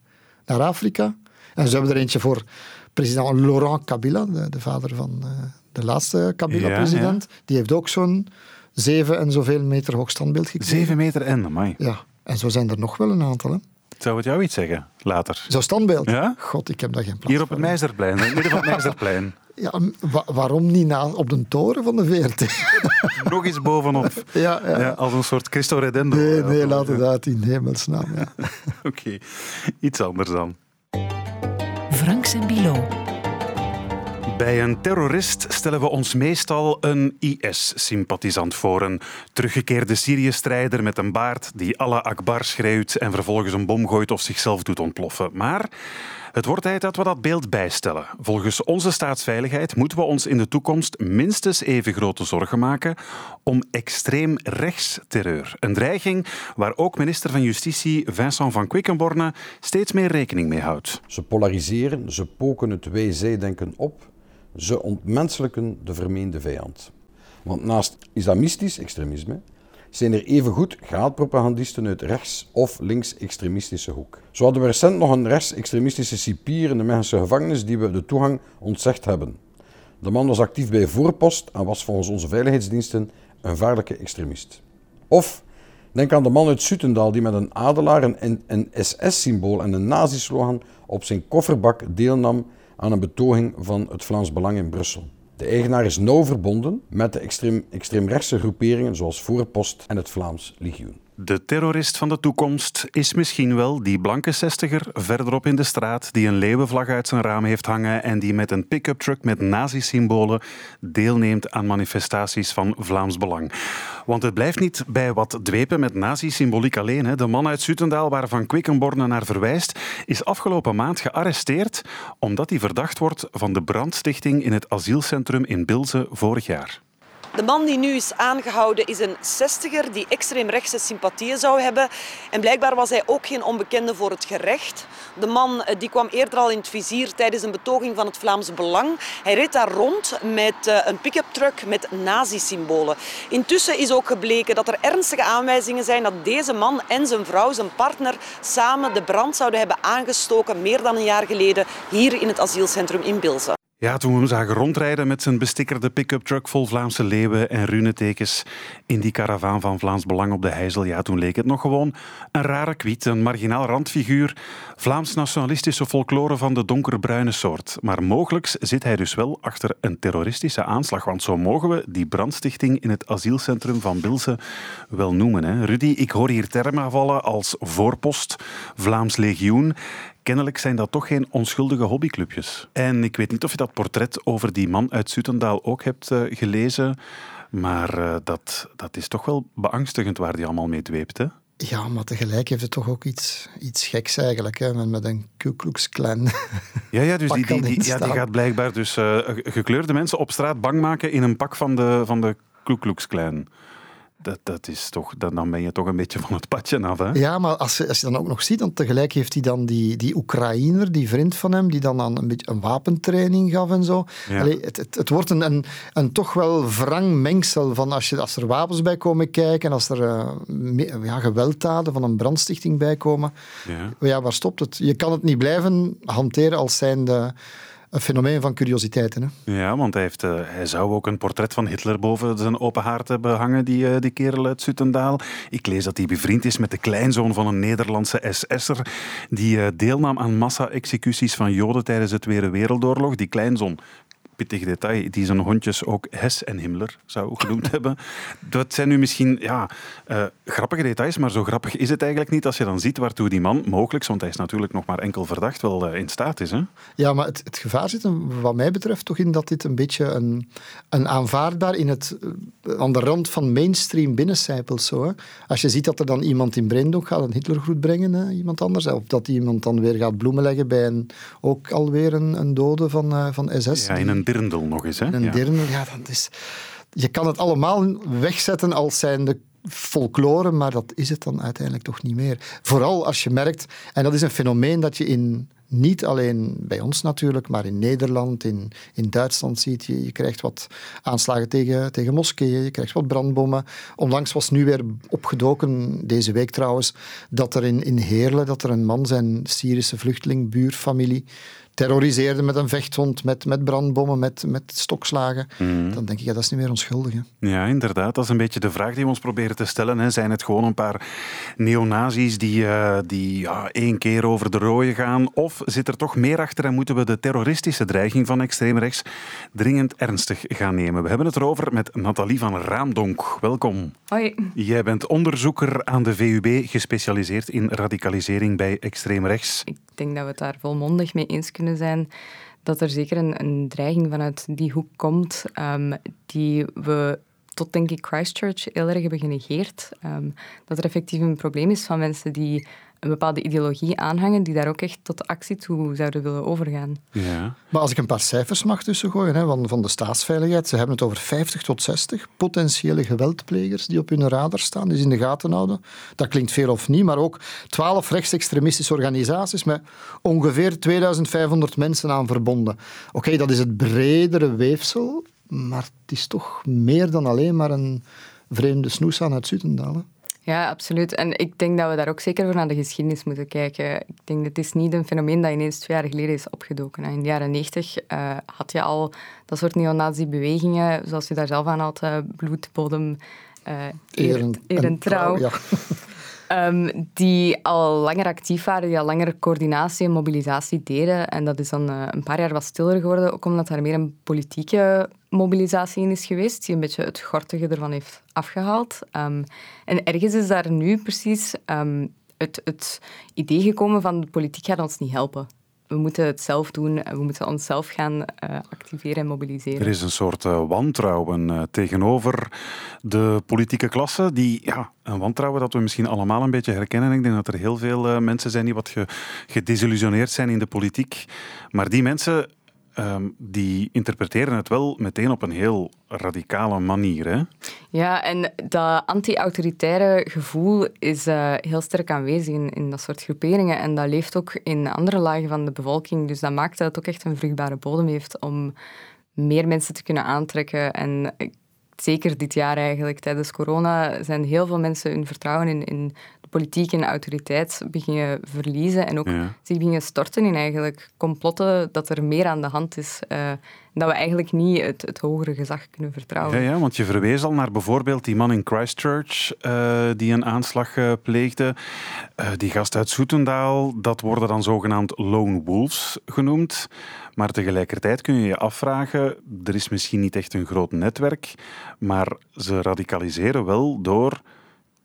naar Afrika. En zo hebben er eentje voor president Laurent Kabila, de, de vader van eh, de laatste Kabila-president. Die heeft ook zo'n zeven en zoveel meter hoog standbeeld gekregen. Zeven meter en, amai. Ja, en zo zijn er nog wel een aantal. Hè. Zou het jou iets zeggen, later? Zo'n standbeeld. Ja? God, ik heb daar geen plaats Hier op het Meizerplein, in het midden van het Meizerplein. Ja, wa- waarom niet na, op de toren van de VRT? Nog eens bovenop. ja, ja. Ja, als een soort Cristo Redendo. Nee, Ja, nee, laat het uit in hemelsnaam. Ja. Oké, iets anders dan. Franks en Bilo. Bij een terrorist stellen we ons meestal een IS-sympathisant voor. Een teruggekeerde Syrië-strijder met een baard die Allah Akbar schreeuwt en vervolgens een bom gooit of zichzelf doet ontploffen. Maar het wordt tijd dat we dat beeld bijstellen. Volgens onze staatsveiligheid moeten we ons in de toekomst minstens even grote zorgen maken om extreem rechtsterreur. Een dreiging waar ook minister van Justitie Vincent van Quickenborne steeds meer rekening mee houdt. Ze polariseren, ze poken het wij-zij-denken op, ze ontmenselijken de vermeende vijand. Want naast islamistisch extremisme zijn er evengoed gehaatpropagandisten uit rechts- of links-extremistische hoek. Zo hadden we recent nog een rechtsextremistische cipier in de Mechelse gevangenis die we de toegang ontzegd hebben. De man was actief bij Voorpost en was volgens onze veiligheidsdiensten een vaarlijke extremist. Of denk aan de man uit Sutendaal die met een adelaar, een, een SS-symbool en een nazi-slogan op zijn kofferbak deelnam aan een betoging van het Vlaams Belang in Brussel. De eigenaar is nauw verbonden met de extreem, extreemrechtse groeperingen zoals Voorpost en het Vlaams Legioen. De terrorist van de toekomst is misschien wel die blanke zestiger verderop in de straat die een leeuwenvlag uit zijn raam heeft hangen en die met een pick-up truck met nazi-symbolen deelneemt aan manifestaties van Vlaams Belang. Want het blijft niet bij wat dwepen met nazi-symboliek alleen. Hè. De man uit Sutendaal waarvan Quickenborne naar verwijst, is afgelopen maand gearresteerd omdat hij verdacht wordt van de brandstichting in het asielcentrum in Bilze vorig jaar. De man die nu is aangehouden is een zestiger die extreemrechtse sympathieën zou hebben. En blijkbaar was hij ook geen onbekende voor het gerecht. De man eh, die kwam eerder al in het vizier tijdens een betoging van het Vlaams Belang. Hij reed daar rond met eh, een pick-up truck met nazi-symbolen. Intussen is ook gebleken dat er ernstige aanwijzingen zijn dat deze man en zijn vrouw, zijn partner, samen de brand zouden hebben aangestoken meer dan een jaar geleden hier in het asielcentrum in Bilze. Ja, toen we hem zagen rondrijden met zijn bestikkerde pick-up truck vol Vlaamse leeuwen en runetekens in die karavaan van Vlaams Belang op de Heizel, ja, toen leek het nog gewoon een rare kwiet, een marginaal randfiguur, Vlaams-nationalistische folklore van de donkerbruine soort. Maar mogelijk zit hij dus wel achter een terroristische aanslag, want zo mogen we die brandstichting in het asielcentrum van Bilze wel noemen. Hè. Rudy, ik hoor hier termen vallen als voorpost, Vlaams legioen. Kennelijk zijn dat toch geen onschuldige hobbyclubjes. En ik weet niet of je dat portret over die man uit Sutendaal ook hebt uh, gelezen, maar uh, dat, dat is toch wel beangstigend waar die allemaal mee dweept, hè? Ja, maar tegelijk heeft het toch ook iets, iets geks eigenlijk, hè? Met, met een Ku Klux Klan. Ja, ja, dus die, die, die, ja, die gaat blijkbaar dus uh, gekleurde mensen op straat bang maken in een pak van de, van de Ku Klux Klan. Dat, dat is toch, dan ben je toch een beetje van het padje af. Hè? Ja, maar als je, als je dan ook nog ziet, dan tegelijk heeft hij dan die, die Oekraïner, die vriend van hem, die dan aan een beetje een wapentraining gaf en zo. Ja. Allee, het, het, het, wordt een, een, een toch wel wrang mengsel van als, je, als er wapens bij komen kijken, als er uh, me, ja, gewelddaden van een brandstichting bij komen. Ja. ja, waar stopt het? Je kan het niet blijven hanteren als zijnde een fenomeen van curiositeiten. Hè? Ja, want hij, heeft, uh, hij zou ook een portret van Hitler boven zijn open haard hebben hangen, die, uh, die kerel uit Sutendaal. Ik lees dat hij bevriend is met de kleinzoon van een Nederlandse SS'er die uh, deelnam aan massa-executies van Joden tijdens de Tweede Wereldoorlog. Die kleinzoon pittig detail, die zijn hondjes ook Hess en Himmler zou genoemd hebben. Dat zijn nu misschien ja, uh, grappige details, maar zo grappig is het eigenlijk niet als je dan ziet waartoe die man mogelijk, want hij is natuurlijk nog maar enkel verdacht, wel uh, in staat is. Hè? Ja, maar het, het, gevaar zit wat mij betreft toch in dat dit een beetje een, een aanvaardbaar in het, uh, aan de rand van mainstream binnencijpelt. Zo, hè? Als je ziet dat er dan iemand in Braindonk gaat een Hitlergroet brengen, hè, iemand anders, of dat iemand dan weer gaat bloemen leggen bij een, ook alweer een, een dode van, van SS. Ja, in een dirndl nog eens. Hè? Een ja. dirndl, ja, dat is... Je kan het allemaal wegzetten als zijn de folklore, maar dat is het dan uiteindelijk toch niet meer. Vooral als je merkt, en dat is een fenomeen dat je in niet alleen bij ons natuurlijk, maar in Nederland, in, in Duitsland ziet je. Je krijgt wat aanslagen tegen, tegen moskeeën, je krijgt wat brandbommen. Onlangs was nu weer opgedoken, deze week trouwens, dat er in, in Heerlen dat er een man zijn Syrische vluchteling, buurfamilie, terroriseerde met een vechthond, met, met brandbommen, met, met stokslagen. Mhm. Dan denk ik, ja, dat is niet meer onschuldig. Hè. Ja, inderdaad. Dat is een beetje de vraag die we ons proberen te stellen. Hè. Zijn het gewoon een paar neonazis die, eh, die ja, één keer over de rode gaan? Of zit er toch meer achter en moeten we de terroristische dreiging van extreemrechts dringend ernstig gaan nemen? We hebben het erover met Nathalie van Raamdonk. Welkom. Hoi. Jij bent onderzoeker aan de VUB, gespecialiseerd in radicalisering bij extreemrechts. Ik denk dat we het daar volmondig mee eens kunnen zijn dat er zeker een, een dreiging vanuit die hoek komt, ehm, die we tot denk ik Christchurch heel erg hebben genegeerd. Ehm, dat er effectief een probleem is van mensen die een bepaalde ideologie aanhangen, die daar ook echt tot actie toe zouden willen overgaan. Ja. Maar als ik een paar cijfers mag tussengooien hè, van, van de staatsveiligheid, ze hebben het over 50 tot 60 potentiële geweldplegers die op hun radar staan, die ze in de gaten houden. Dat klinkt veel of niet, maar ook 12 rechtsextremistische organisaties met ongeveer 2500 mensen aan verbonden. Oké, dat is het bredere weefsel, maar het is toch meer dan alleen maar een vreemde snoes aan het Zutendaal. hè. Ja, absoluut. En ik denk dat we daar ook zeker voor naar de geschiedenis moeten kijken. Ik denk dat het is niet een fenomeen dat ineens twee jaar geleden is opgedoken. In de jaren negentig eh, had je al dat soort neonazi-bewegingen, zoals je daar zelf aan had, eh, bloed, bodem, eer, Eer en- eer en en trouw. trouw, ja. Ehm, die al langer actief waren, die al langer coördinatie en mobilisatie deden. En dat is dan eh, een paar jaar wat stiller geworden, ook omdat daar meer een politieke mobilisatie in is geweest, die een beetje het gortige ervan heeft afgehaald. Ehm, en ergens is daar nu precies ehm, het, het idee gekomen van de politiek gaat ons niet helpen. We moeten het zelf doen, en we moeten onszelf gaan eh, activeren en mobiliseren. Er is een soort eh, wantrouwen eh, tegenover de politieke klasse. Die, ja, een wantrouwen dat we misschien allemaal een beetje herkennen. Ik denk dat er heel veel mensen zijn die wat ge- gedesillusioneerd zijn in de politiek. Maar die mensen ehm, die interpreteren het wel meteen op een heel radicale manier. Hè? Ja, en dat anti-autoritaire gevoel is eh, heel sterk aanwezig in, in dat soort groeperingen. En dat leeft ook in andere lagen van de bevolking. Dus dat maakt dat het ook echt een vruchtbare bodem heeft om meer mensen te kunnen aantrekken. En ik- zeker dit jaar eigenlijk, tijdens corona, zijn heel veel mensen hun vertrouwen in, in politiek en autoriteit beginnen verliezen. En ook Ja. zich beginnen storten in eigenlijk complotten dat er meer aan de hand is. eh, dat we eigenlijk niet het, het hogere gezag kunnen vertrouwen. Ja, ja, want je verwees al naar bijvoorbeeld die man in Christchurch eh, die een aanslag eh, pleegde. Die gast uit Soetendaal, dat worden dan zogenaamd lone wolves genoemd. Maar tegelijkertijd kun je je afvragen, er is misschien niet echt een groot netwerk, maar ze radicaliseren wel door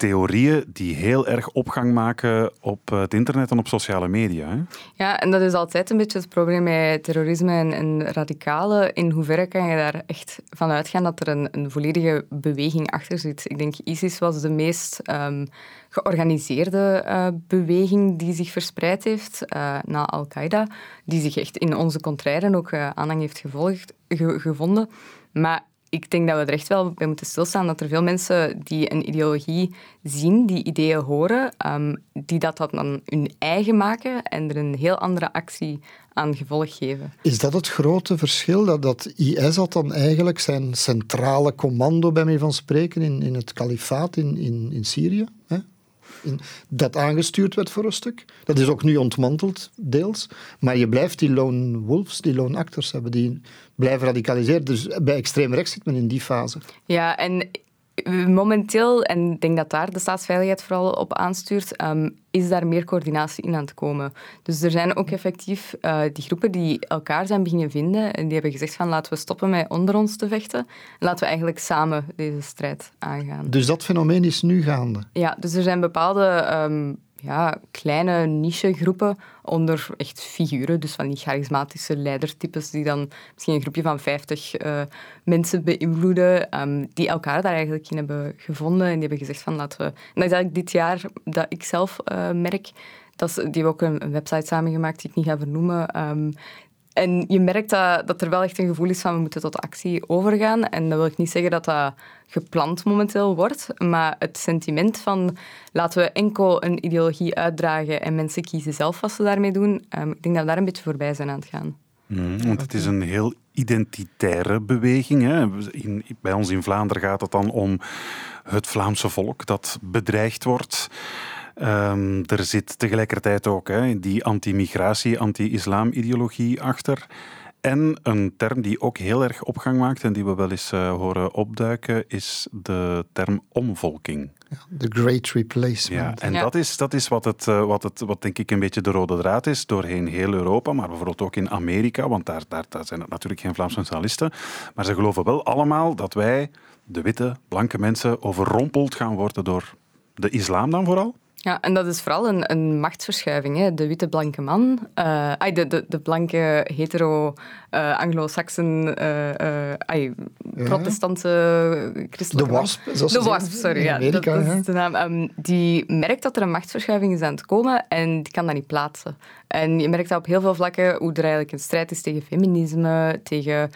theorieën die heel erg opgang maken op het internet en op sociale media. Hè? Ja, en dat is altijd een beetje het probleem met terrorisme en, en radicalen. In hoeverre kan je daar echt van uitgaan dat er een, een volledige beweging achter zit? Ik denk ISIS was de meest ehm, georganiseerde eh, beweging die zich verspreid heeft eh, na Al-Qaeda, die zich echt in onze contrairen ook eh, aanhang heeft gevolgd, ge- gevonden. Maar ik denk dat we er echt wel bij moeten stilstaan dat er veel mensen die een ideologie zien, die ideeën horen, ehm, die dat dan hun eigen maken en er een heel andere actie aan gevolg geven. Is dat het grote verschil? Dat, dat IS had dan eigenlijk zijn centrale commando, bij mij van spreken, in, in het kalifaat in, in, in Syrië. Hè? In, dat aangestuurd werd voor een stuk. Dat is ook nu ontmanteld, deels. Maar je blijft die lone wolves, die lone actors hebben, die blijven radicaliseren. Dus bij extreem rechts zit men in die fase. Ja, en momenteel, en ik denk dat daar de staatsveiligheid vooral op aanstuurt, ehm, is daar meer coördinatie in aan het komen. Dus er zijn ook effectief eh, die groepen die elkaar zijn beginnen vinden en die hebben gezegd van laten we stoppen met onder ons te vechten en laten we eigenlijk samen deze strijd aangaan. Dus dat fenomeen is nu gaande. Ja, dus er zijn bepaalde ehm, ja, kleine nichegroepen onder echt figuren, dus van die charismatische leidertypes die dan misschien een groepje van 50 eh, mensen beïnvloeden, ehm, die elkaar daar eigenlijk in hebben gevonden en die hebben gezegd van laten we... En dat is eigenlijk dit jaar dat ik zelf eh, merk, dat is, die hebben ook een, website samengemaakt die ik niet ga vernoemen, ehm, en je merkt dat, dat er wel echt een gevoel is van we moeten tot actie overgaan. En dat wil ik niet zeggen dat dat gepland momenteel wordt, maar het sentiment van laten we enkel een ideologie uitdragen en mensen kiezen zelf wat ze daarmee doen, ehm, ik denk dat we daar een beetje voorbij zijn aan het gaan. Mm, want het is een heel identitaire beweging. Hè. In, bij ons in Vlaanderen gaat het dan om het Vlaamse volk dat bedreigd wordt. Um, er zit tegelijkertijd ook hè, die anti-migratie, anti-islam-ideologie achter. En een term die ook heel erg opgang maakt en die we wel eens uh, horen opduiken, is de term omvolking. De Great Replacement. Ja, en Dat, is, dat is wat, het, uh, wat, het, wat denk ik een beetje de rode draad is doorheen heel Europa, maar bijvoorbeeld ook in Amerika, want daar, daar, daar zijn het natuurlijk geen Vlaamse nationalisten. Maar ze geloven wel allemaal dat wij, de witte, blanke mensen, overrompeld gaan worden door de islam dan vooral. Ja, en dat is vooral een, een machtsverschuiving. Hè. De witte blanke man, uh, de, de, de blanke hetero uh, Anglo-Saxen, uh, protestantse christelijke... De WASP, zoals De WASP, sorry. Ja, Amerika, dat, dat is de naam. Um, die merkt dat er een machtsverschuiving is aan het komen en die kan dat niet plaatsen. En je merkt dat op heel veel vlakken, hoe er eigenlijk een strijd is tegen feminisme, tegen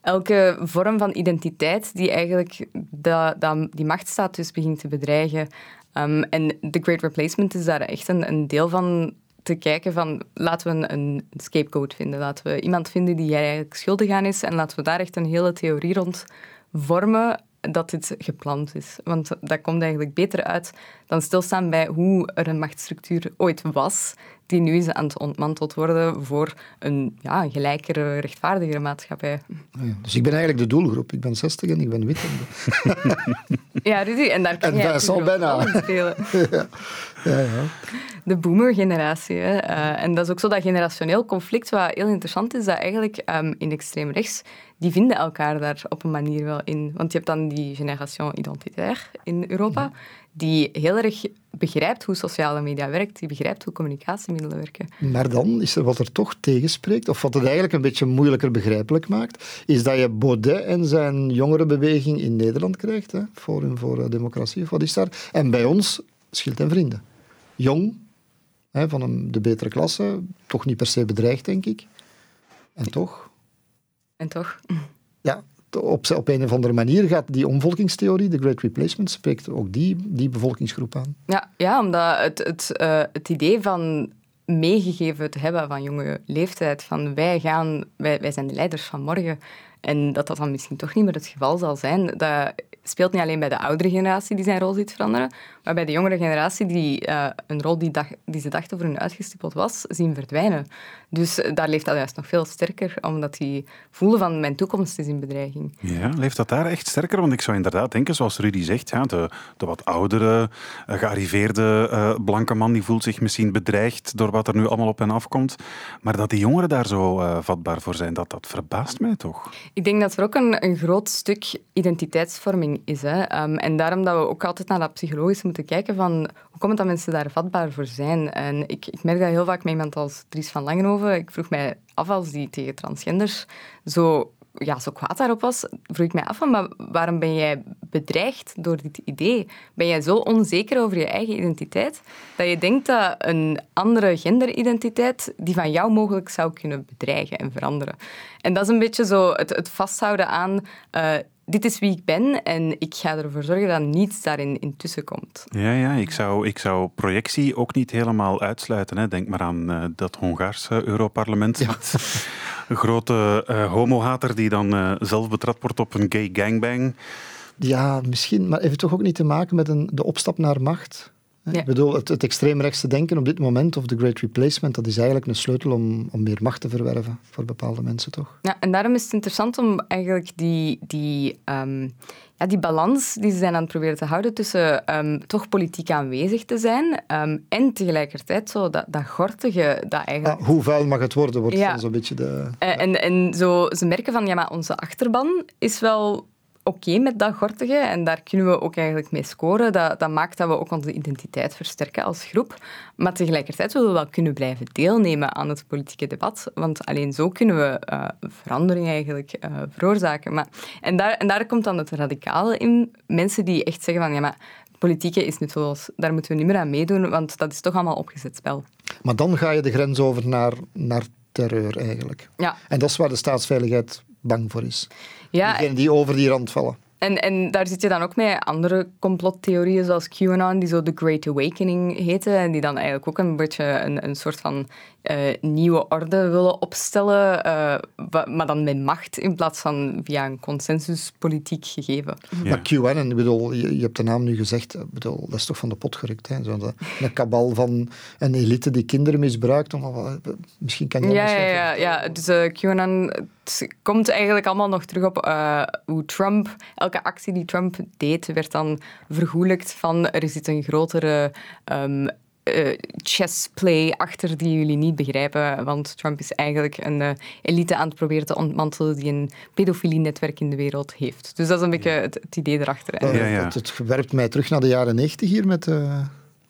elke vorm van identiteit die eigenlijk dat, dat die machtsstatus begint te bedreigen. Um, en The Great Replacement is daar echt een, een deel van te kijken van laten we een, scapegoat vinden. Laten we iemand vinden die eigenlijk schuldig aan is en laten we daar echt een hele theorie rond vormen dat dit gepland is. Want dat komt eigenlijk beter uit dan stilstaan bij hoe er een machtsstructuur ooit was, die nu is aan het ontmanteld worden voor een ja, gelijkere, rechtvaardigere maatschappij. Ja, dus ik ben eigenlijk de doelgroep. Ik ben 60 en ik ben wit. ja, Rudy, en daar kan en jij al bijna. spelen. ja. Ja, ja. De boomer-generatie. Uh, en dat is ook zo dat generationeel conflict, wat heel interessant is, dat eigenlijk um, in extreem rechts, die vinden elkaar daar op een manier wel in. Want je hebt dan die generation identitair in Europa, die heel erg begrijpt hoe sociale media werkt, die begrijpt hoe communicatiemiddelen werken. Maar dan is er wat er toch tegenspreekt, of wat het eigenlijk een beetje moeilijker begrijpelijk maakt, is dat je Baudet en zijn jongerenbeweging in Nederland krijgt, hè, Forum voor Democratie, of wat is daar, en bij ons Schild en Vrienden. Jong, hè, van een, de betere klasse, toch niet per se bedreigd, denk ik. En toch? En toch? Ja, op, op een of andere manier gaat die omvolkingstheorie, de Great Replacement, spreekt ook die, die bevolkingsgroep aan. Ja, ja omdat het, het, uh, het idee van meegegeven te hebben van jonge leeftijd, van wij, gaan, wij, wij zijn de leiders van morgen, en dat dat dan misschien toch niet meer het geval zal zijn, dat speelt niet alleen bij de oudere generatie die zijn rol ziet veranderen, maar bij de jongere generatie die uh, een rol die, dag, die ze dachten voor hun uitgestippeld was, zien verdwijnen. Dus daar leeft dat juist nog veel sterker, omdat die voelen van mijn toekomst is in bedreiging. Ja, leeft dat daar echt sterker? Want ik zou inderdaad denken, zoals Rudy zegt, ja, de, de wat oudere, uh, gearriveerde uh, blanke man die voelt zich misschien bedreigd door wat er nu allemaal op hen afkomt. Maar dat die jongeren daar zo vatbaar voor zijn, dat, dat verbaast mij toch? Ik denk dat er ook een, een groot stuk identiteitsvorming is. Hè. Um, en daarom dat we ook altijd naar dat psychologische moeten kijken van hoe komt het dat mensen daar vatbaar voor zijn. En ik, ik merk dat heel vaak met iemand als Dries van Langenhoven. Ik vroeg mij af als die tegen transgenders zo ja, zo kwaad daarop was, vroeg ik mij af van, maar waarom ben jij bedreigd door dit idee? Ben jij zo onzeker over je eigen identiteit dat je denkt dat een andere genderidentiteit die van jou mogelijk zou kunnen bedreigen en veranderen? En dat is een beetje zo het, vasthouden aan uh, dit is wie ik ben en ik ga ervoor zorgen dat niets daarin intussen komt. Ja, ja ik, zou, ik zou projectie ook niet helemaal uitsluiten. Hè. Denk maar aan uh, dat Hongaarse Europarlement. Ja. een grote uh, homohater die dan uh, zelf betrapt wordt op een gay gangbang. Ja, misschien, maar heeft het toch ook niet te maken met een, de opstap naar macht? Ja. Ik bedoel, het, het extreemrechtse denken op dit moment, of de Great Replacement, dat is eigenlijk een sleutel om, om meer macht te verwerven voor bepaalde mensen, toch? Ja, en daarom is het interessant om eigenlijk die, die, um, ja, die balans die ze zijn aan het proberen te houden tussen um, toch politiek aanwezig te zijn um, en tegelijkertijd zo dat, dat gortige, dat eigenlijk... Ah, hoe vuil mag het worden, wordt ja. zo'n beetje de... Uh, en, en zo, ze merken van, ja, maar onze achterban is wel oké met dat gortige en daar kunnen we ook eigenlijk mee scoren. Dat, dat maakt dat we ook onze identiteit versterken als groep. Maar tegelijkertijd willen we wel kunnen blijven deelnemen aan het politieke debat, want alleen zo kunnen we uh, verandering eigenlijk uh, veroorzaken. Maar, en, daar, en daar komt dan het radicale in. Mensen die echt zeggen van ja, maar politieke is nutteloos. Daar moeten we niet meer aan meedoen, want dat is toch allemaal opgezet spel. Maar dan ga je de grens over naar, naar terreur eigenlijk. Ja. En dat is waar de staatsveiligheid bang voor is. Ja, Diegenen die over die rand vallen. En, en daar zit je dan ook met andere complottheorieën zoals QAnon, die zo de Great Awakening heten. En die dan eigenlijk ook een beetje een, een soort van eh, nieuwe orde willen opstellen. eh, maar dan met macht in plaats van via een consensuspolitiek gegeven. Maar QAnon, ik bedoel, je, je hebt de naam nu gezegd, ik bedoel, dat is toch van de pot gerukt. Hè? Zo de, een kabal van een elite die kinderen misbruikt. Om, misschien kan je Ja, ja, ja, ja. Dus eh, QAnon het komt eigenlijk allemaal nog terug op eh, hoe Trump, elke actie die Trump deed, werd dan vergoelijkt van er zit een grotere ehm eh, chessplay achter die jullie niet begrijpen. Want Trump is eigenlijk een eh, elite aan het proberen te ontmantelen die een pedofilie-netwerk in de wereld heeft. Dus dat is een beetje het, het idee erachter. Dat- Het, het werpt mij terug naar de jaren 90 hier met, eh,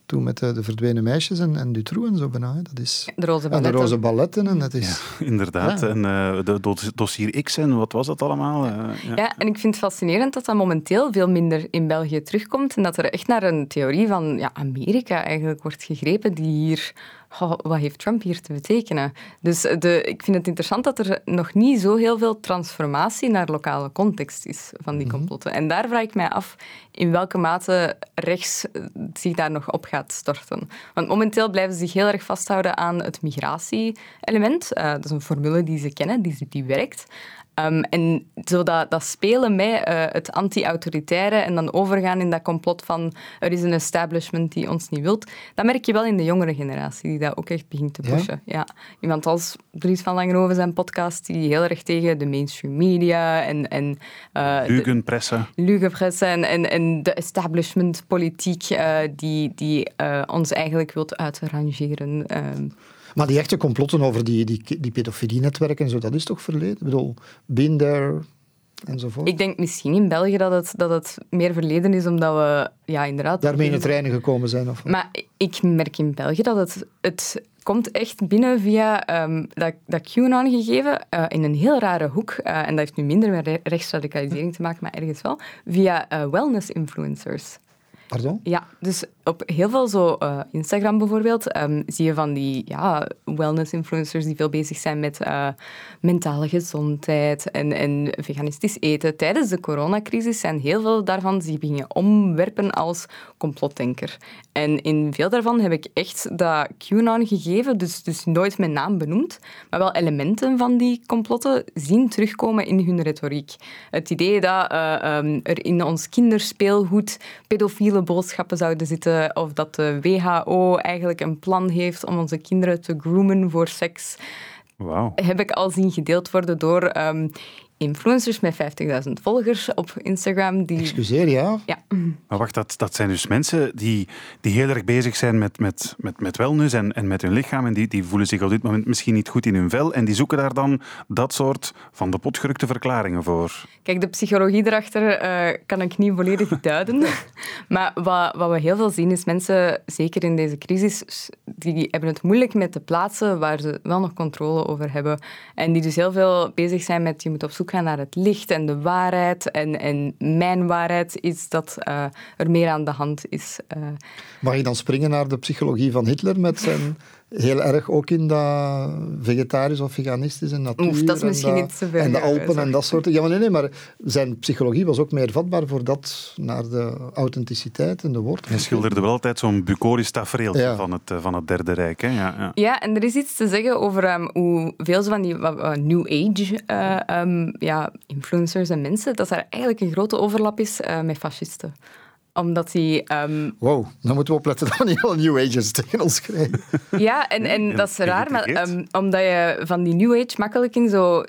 toen met de, de verdwenen meisjes en, en Dutroux en zo bijna. hè. Dat is, De roze en de balletten. roze balletten. En het is, Inderdaad. Ja. En eh, de dos- dossier X en wat was dat allemaal? Eh, ja. Ja, en ik vind het fascinerend dat dat momenteel veel minder in België terugkomt en dat er echt naar een theorie van ja, Amerika eigenlijk wordt gegrepen die hier... oh, wat heeft Trump hier te betekenen? Dus de, ik vind het interessant dat er nog niet zo heel veel transformatie naar lokale context is van die complotten. En daar vraag ik mij af in welke mate rechts eh, zich daar nog op gaat storten. Want momenteel blijven ze zich heel erg vasthouden aan het migratie-element. Eh, dat is een formule die ze kennen, die, die werkt. Ehm, en zo dat, dat spelen met eh, het anti-autoritaire en dan overgaan in dat complot van er is een establishment die ons niet wilt, dat merk je wel in de jongere generatie, die dat ook echt begint te Ja? pushen. Ja? Iemand als Dries van Langenhoven zijn podcast, die heel erg tegen de mainstream media en... en eh, de- Leugenpressen. Lugepress en, en, en de establishmentpolitiek uh, die, die uh, ons eigenlijk wilt uitrangeren. Um. Maar die echte complotten over die, die, die pedofilie-netwerken en zo, dat is toch verleden? Ik bedoel, been there enzovoort. Ik denk misschien in België dat het, dat het meer verleden is, omdat we ja, inderdaad... Daarmee in het reinen gekomen zijn? Of? Maar ik merk in België dat het... het komt echt binnen via um, dat, dat QAnon-gegeven uh, in een heel rare hoek. Uh, en dat heeft nu minder met rechtsradicalisering te maken, maar ergens wel. Via uh, wellness-influencers. Pardon? Ja, dus op heel veel zo uh, Instagram bijvoorbeeld um, zie je van die ja, wellness-influencers die veel bezig zijn met uh, mentale gezondheid en, en veganistisch eten. Tijdens de coronacrisis zijn heel veel daarvan zich beginnen omwerpen als complotdenker. En in veel daarvan heb ik echt dat QAnon gegeven, dus, dus nooit mijn naam benoemd, maar wel elementen van die complotten zien terugkomen in hun retoriek. Het idee dat uh, um, er in ons kinderspeelgoed pedofiele boodschappen zouden zitten, of dat de WHO eigenlijk een plan heeft om onze kinderen te groomen voor seks. Wow. Heb ik al zien gedeeld worden door um, influencers met 50.000 volgers op Instagram. Die... Excuseer, ja. Ja. Maar wacht, dat, dat zijn dus mensen die, die heel erg bezig zijn met, met, met, met wellness en, en met hun lichaam. En die, die voelen zich op dit moment misschien niet goed in hun vel. En die zoeken daar dan dat soort van de potgerukte verklaringen voor. Kijk, de psychologie erachter uh, kan ik niet volledig duiden. maar wat, wat we heel veel zien is mensen, zeker in deze crisis, die hebben het moeilijk met de plaatsen waar ze wel nog controle over hebben. En die dus heel veel bezig zijn met je moet op zoek gaan naar het licht en de waarheid. En, en mijn waarheid is dat uh, er meer aan de hand is. Uh. Mag je dan springen naar de psychologie van Hitler met zijn heel erg ook in dat vegetarisch of veganistisch en natuur. Oef, dat is misschien en niet te ver. En de Alpen en dat soort Ja, maar nee, nee, maar zijn psychologie was ook meer vatbaar voor dat, naar de authenticiteit en de woord. Hij schilderde wel altijd zo'n bucolisch tafereel Ja. van, het, van het Derde Rijk. Hè? Ja, ja. Ja, en er is iets te zeggen over um, hoe veel zo van die uh, New Age uh, um, ja, influencers en mensen, dat er eigenlijk een grote overlap is uh, met fascisten omdat die... Um... Wow, dan moeten we opletten dat we niet al New Agers tegen ons krijgen. Ja, en, en dat is raar, maar um, omdat je van die New Age makkelijk in zo'n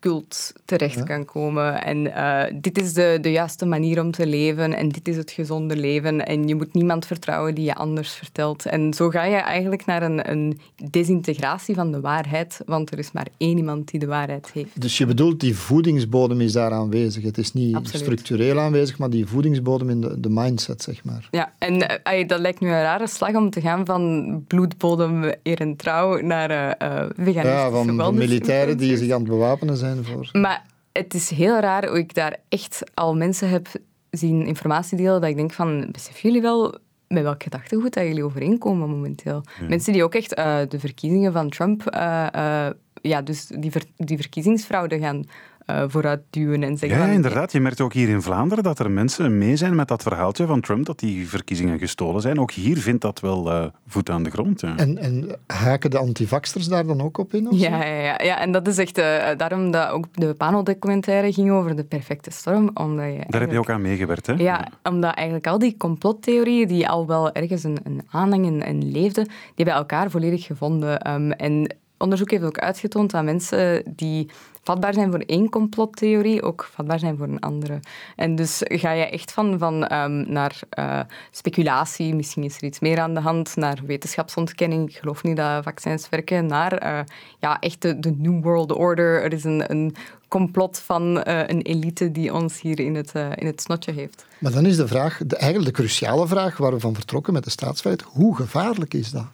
spiritualiteitscult terecht kan komen. En uh, dit is de, de juiste manier om te leven en dit is het gezonde leven. En je moet niemand vertrouwen die je anders vertelt. En zo ga je eigenlijk naar een, een desintegratie van de waarheid, want er is maar één iemand die de waarheid heeft. Dus je bedoelt, die voedingsbodem is daar aanwezig. Het is niet Absoluut. structureel aanwezig, maar die voedingsbodem in de, de mindset, zeg maar. Ja, en uh, dat lijkt nu een rare slag om te gaan van bloedbodem eer en trouw naar uh, uh, veganistische Ja, van, van militairen die zich aan het bewapenen zijn voor... Maar het is heel raar hoe ik daar echt al mensen heb zien informatie delen dat ik denk van, beseffen jullie wel met welk gedachtegoed dat jullie overeenkomen momenteel. Mensen die ook echt uh, de verkiezingen van Trump, uh, uh, ja, dus die, ver die verkiezingsfraude gaan uh, vooruit duwen en zeggen... Ja, van, inderdaad. Je merkt ook hier in Vlaanderen dat er mensen mee zijn met dat verhaaltje van Trump, dat die verkiezingen gestolen zijn. Ook hier vindt dat wel uh, voet aan de grond. Ja. En, en haken de antivaxers daar dan ook op in? Ja, ja, ja, ja, en dat is echt... Uh, daarom dat ook de panel-documentaire ging over de perfecte storm. Omdat je daar heb je ook aan meegewerkt, hè? Ja, omdat eigenlijk al die complottheorieën die al wel ergens een, een aanhang en, en leefden, die bij elkaar volledig gevonden. Um, en onderzoek heeft ook uitgetoond dat mensen die vatbaar zijn voor één complottheorie ook vatbaar zijn voor een andere. En dus ga je echt van, van um, naar uh, speculatie, misschien is er iets meer aan de hand, naar wetenschapsontkenning, ik geloof niet dat vaccins werken, naar uh, ja, echt de, de, New World Order. Er is een, een complot van uh, een elite die ons hier in het, in het snotje heeft. Maar dan is de vraag, de, eigenlijk de cruciale vraag waar we van vertrokken met de staatsvrijheid, hoe gevaarlijk is dat?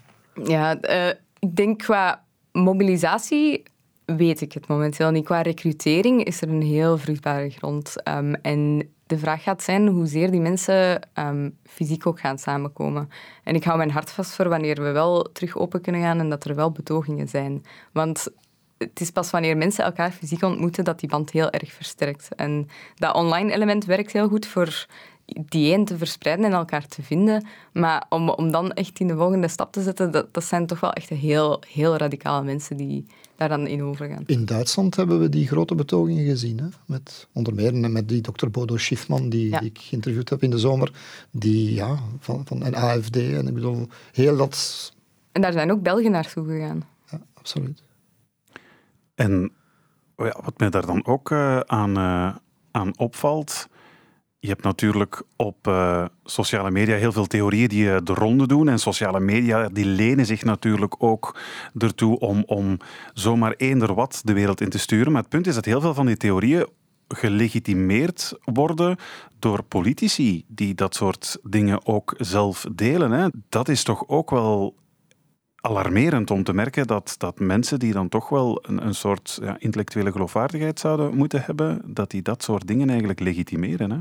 Ja, ik denk qua mobilisatie weet ik het momenteel niet. Qua recrutering is er een heel vruchtbare grond. Um, en de vraag gaat zijn hoezeer die mensen um, fysiek ook gaan samenkomen. En ik hou mijn hart vast voor wanneer we wel terug open kunnen gaan en dat er wel betogingen zijn. Want het is pas wanneer mensen elkaar fysiek ontmoeten dat die band heel erg versterkt. En dat online element werkt heel goed voor die te verspreiden en elkaar te vinden. Maar om, om dan echt in de volgende stap te zetten, dat, dat zijn toch wel echt heel, heel radicale mensen die daar dan in overgaan. In Duitsland hebben we die grote betogingen gezien. Hè? Met, onder meer met die dokter Bodo Schiffman, die, die, ik geïnterviewd heb in de zomer. Die, ja, van, van een AFD. En ik bedoel, heel dat... En daar zijn ook Belgen naartoe gegaan. Ja, absoluut. En ja, wat mij daar dan ook uh, aan, uh, aan opvalt je hebt natuurlijk op uh, sociale media heel veel theorieën die uh, de ronde doen. En sociale media die lenen zich natuurlijk ook ertoe om, om zomaar eender wat de wereld in te sturen. Maar het punt is dat heel veel van die theorieën gelegitimeerd worden door politici die dat soort dingen ook zelf delen. Hè. Dat is toch ook wel alarmerend om te merken dat, dat mensen die dan toch wel een, een soort ja, intellectuele geloofwaardigheid zouden moeten hebben, dat die dat soort dingen eigenlijk legitimeren. Hè?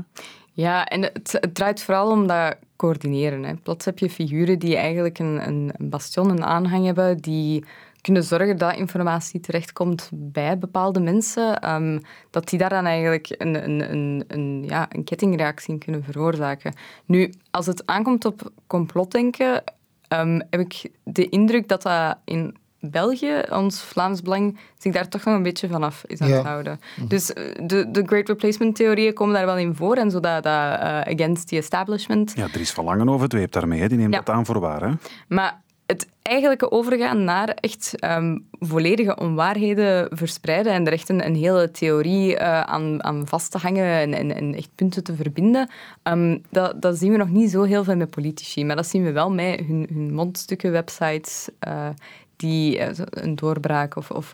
Ja, en het, het draait vooral om dat coördineren. Hè. Plots heb je figuren die eigenlijk een, een bastion, een aanhang hebben, die kunnen zorgen dat informatie terechtkomt bij bepaalde mensen, um, dat die daar dan eigenlijk een, een, een, een, ja, een kettingreactie kunnen veroorzaken. Nu, als het aankomt op complotdenken, um, heb ik de indruk dat dat in België, ons Vlaams Belang, zich daar toch nog een beetje vanaf is aan het houden. Mhm. Dus eh, de, de Great Replacement-theorieën komen daar wel in voor, en zo dat, dat uh, against the establishment. Ja, Dries van Langenhoven dweept daarmee, die neemt ja. dat aan voor waar. Hè? Maar het eigenlijke overgaan naar echt um, volledige onwaarheden verspreiden en er echt een, hele theorie uh, aan, aan, vast te hangen en, en, en, echt punten te verbinden, um, dat, dat, zien we nog niet zo heel veel met politici. Maar dat zien we wel met hun, hun mondstukken, websites, uh, die uh, een doorbraak of... of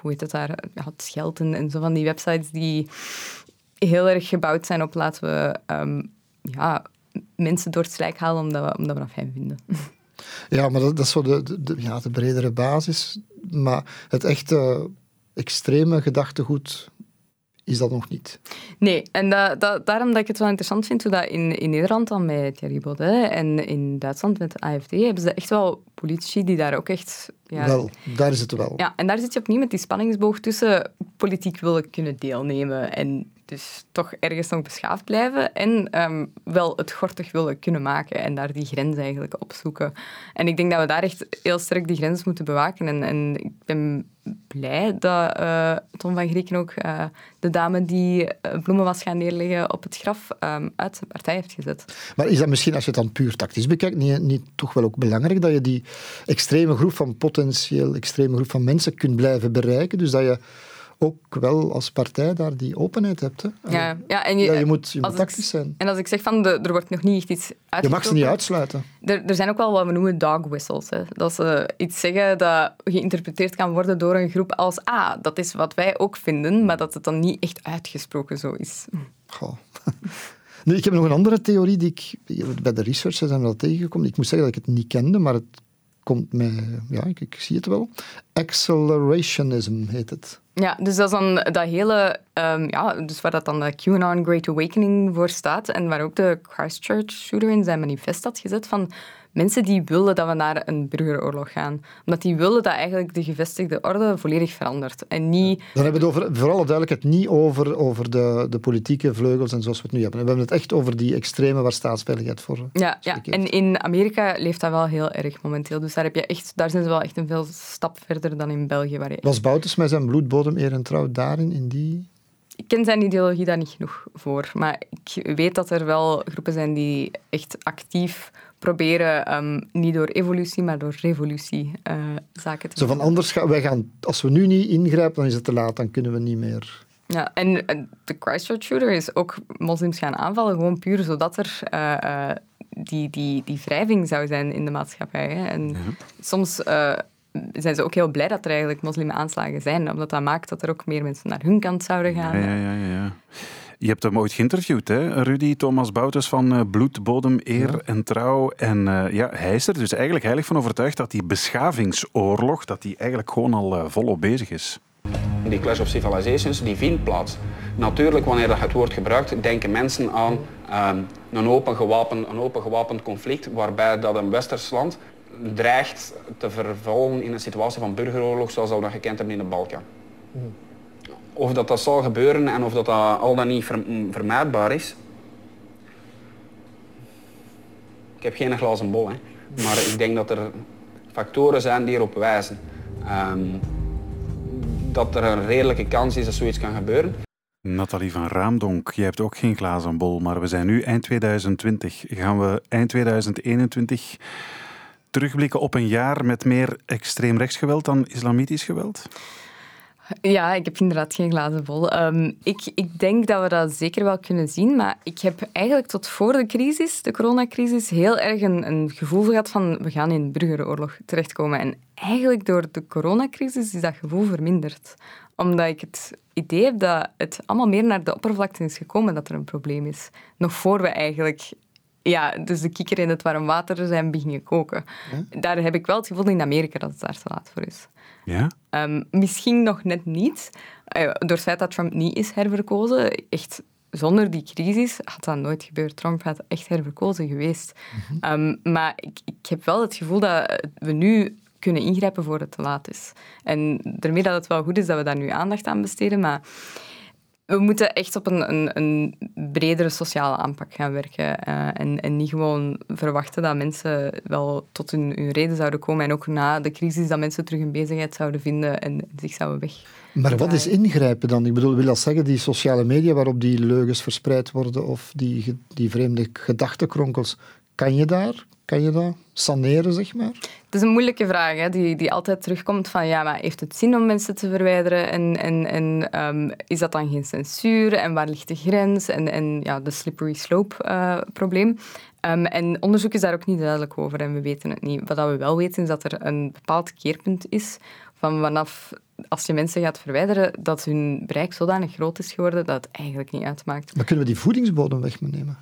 hoe heet het daar? Ja, het en, en, zo van die websites die heel erg gebouwd zijn op laten we um, ja, mensen door het slijk halen omdat we, omdat we dat fijn vinden. Ja, maar dat, dat is zo de, de, ja, de bredere basis. Maar het echte extreme gedachtegoed is dat nog niet. Nee, en dat, dat, daarom dat ik het wel interessant vind hoe dat in, in Nederland dan met Thierry Baudet en in Duitsland met de AFD hebben ze echt wel politici die daar ook echt... Ja, wel, daar is het wel. Ja, en daar zit je opnieuw met die spanningsboog tussen politiek willen kunnen deelnemen en dus toch ergens nog beschaafd blijven en um, wel het gortig willen kunnen maken en daar die grens eigenlijk opzoeken. En ik denk dat we daar echt heel sterk die grens moeten bewaken. En, en ik ben blij dat uh, Tom van Grieken ook uh, de dame die uh, bloemen was gaan neerleggen op het graf um, uit de partij heeft gezet. Maar is dat misschien, als je het dan puur tactisch bekijkt, niet, niet toch wel ook belangrijk dat je die extreme groep van potentieel extreme groep van mensen kunt blijven bereiken? Dus dat je ook wel als partij daar die openheid hebt. Hè. Ja, ja, en je, ja, je moet, je moet tactisch zijn. En als ik zeg van de, er wordt nog niet echt iets uitgesproken... Je mag ze niet uitsluiten. Er, er zijn ook wel wat we noemen dog whistles. Hè. Dat ze iets zeggen dat geïnterpreteerd kan worden door een groep als ah, dat is wat wij ook vinden, maar dat het dan niet echt uitgesproken zo is. Goh. Nu, ik heb nog een andere theorie die ik bij de research zijn we al tegengekomen. Ik moet zeggen dat ik het niet kende, maar het komt mij, ja, ik, ik zie het wel. Accelerationism heet het. Ja, dus dat is dan dat hele, um, ja, dus waar dat dan de QAnon Great Awakening voor staat en waar ook de Christchurch shooter in zijn manifest had gezet van mensen die willen dat we naar een burgeroorlog gaan. Omdat die willen dat eigenlijk de gevestigde orde volledig verandert. En niet... Dan hebben we het over, voor alle duidelijkheid niet over, over de, de politieke vleugels en zoals we het nu hebben. We hebben het echt over die extreme waar staatsveiligheid voor Ja, ja. en in Amerika leeft dat wel heel erg momenteel. Dus daar, heb je echt, daar zijn ze wel echt een veel stap verder dan in België. Waar je... Was Boutens met zijn bloedbodem eer en trouw daarin, in die ik ken zijn ideologie daar niet genoeg voor. Maar ik weet dat er wel groepen zijn die echt actief proberen um, niet door evolutie, maar door revolutie uh, zaken te Zo van anders gaan wij gaan, als we nu niet ingrijpen, dan is het te laat, dan kunnen we niet meer. Ja, en de Christchurch shooter is ook moslims gaan aanvallen, gewoon puur zodat er uh, uh, die, die, die wrijving zou zijn in de maatschappij. Hè. En ja. soms zijn ze ook heel blij dat er eigenlijk moslimaanslagen zijn, omdat dat maakt dat er ook meer mensen naar hun kant zouden gaan. Ja, ja, ja. ja. Je hebt hem ooit geïnterviewd, hè? Rudy Thomas Boutes van uh, Bloed, Bodem, Eer ja. en Trouw. En uh, ja, hij is er dus eigenlijk heilig van overtuigd dat die beschavingsoorlog, dat die eigenlijk gewoon al uh, volop bezig is. Die Clash of Civilizations, die vindt plaats. Natuurlijk, wanneer dat het wordt gebruikt, denken mensen aan um, een, open gewapend, een open gewapend conflict, waarbij dat een westers land dreigt te vervallen in een situatie van burgeroorlog, zoals we dat gekend hebben in de Balkan. Mm of dat dat zal gebeuren en of dat, dat al dan niet vermijdbaar is. Ik heb geen glazen bol, hè. maar ik denk dat er factoren zijn die erop wijzen um, dat er een redelijke kans is dat zoiets kan gebeuren. Nathalie van Raamdonk, je hebt ook geen glazen bol, maar we zijn nu eind 2020. Gaan we eind 2021 terugblikken op een jaar met meer extreem rechtsgeweld dan islamitisch geweld? Ja, ik heb inderdaad geen glazen bol. Um, ik, ik denk dat we dat zeker wel kunnen zien, maar ik heb eigenlijk tot voor de crisis, de coronacrisis, heel erg een, een gevoel gehad van we gaan in een burgeroorlog terechtkomen. En eigenlijk door de coronacrisis is dat gevoel verminderd. Omdat ik het idee heb dat het allemaal meer naar de oppervlakte is gekomen dat er een probleem is. Nog voor we eigenlijk ja, dus de kikker in het warm water zijn beginnen koken. Daar heb ik wel het gevoel in Amerika dat het daar te laat voor is. Ja? Um, misschien nog net niet. Uh, door het feit dat Trump niet is herverkozen, echt zonder die crisis had dat nooit gebeurd. Trump had echt herverkozen geweest. Mm -hmm. um, maar ik, ik heb wel het gevoel dat we nu kunnen ingrijpen voor het te laat is. En daarmee dat het wel goed is dat we daar nu aandacht aan besteden, maar we moeten echt op een, een, een bredere sociale aanpak gaan werken. Uh, en, en niet gewoon verwachten dat mensen wel tot hun, hun reden zouden komen. En ook na de crisis dat mensen terug een bezigheid zouden vinden en zich zouden weg. Maar wat is ingrijpen dan? Ik bedoel, wil dat zeggen die sociale media waarop die leugens verspreid worden of die, die vreemde gedachtenkronkels, kan je daar? Kan je dat saneren, zeg maar? Het is een moeilijke vraag, hè, die, die altijd terugkomt van ja, maar heeft het zin om mensen te verwijderen? En, en, en um, is dat dan geen censuur? En waar ligt de grens? En, en ja, de slippery slope uh, probleem. Um, en onderzoek is daar ook niet duidelijk over en we weten het niet. Wat we wel weten is dat er een bepaald keerpunt is van vanaf als je mensen gaat verwijderen, dat hun bereik zodanig groot is geworden dat het eigenlijk niet uitmaakt. Maar kunnen we die voedingsbodem wegnemen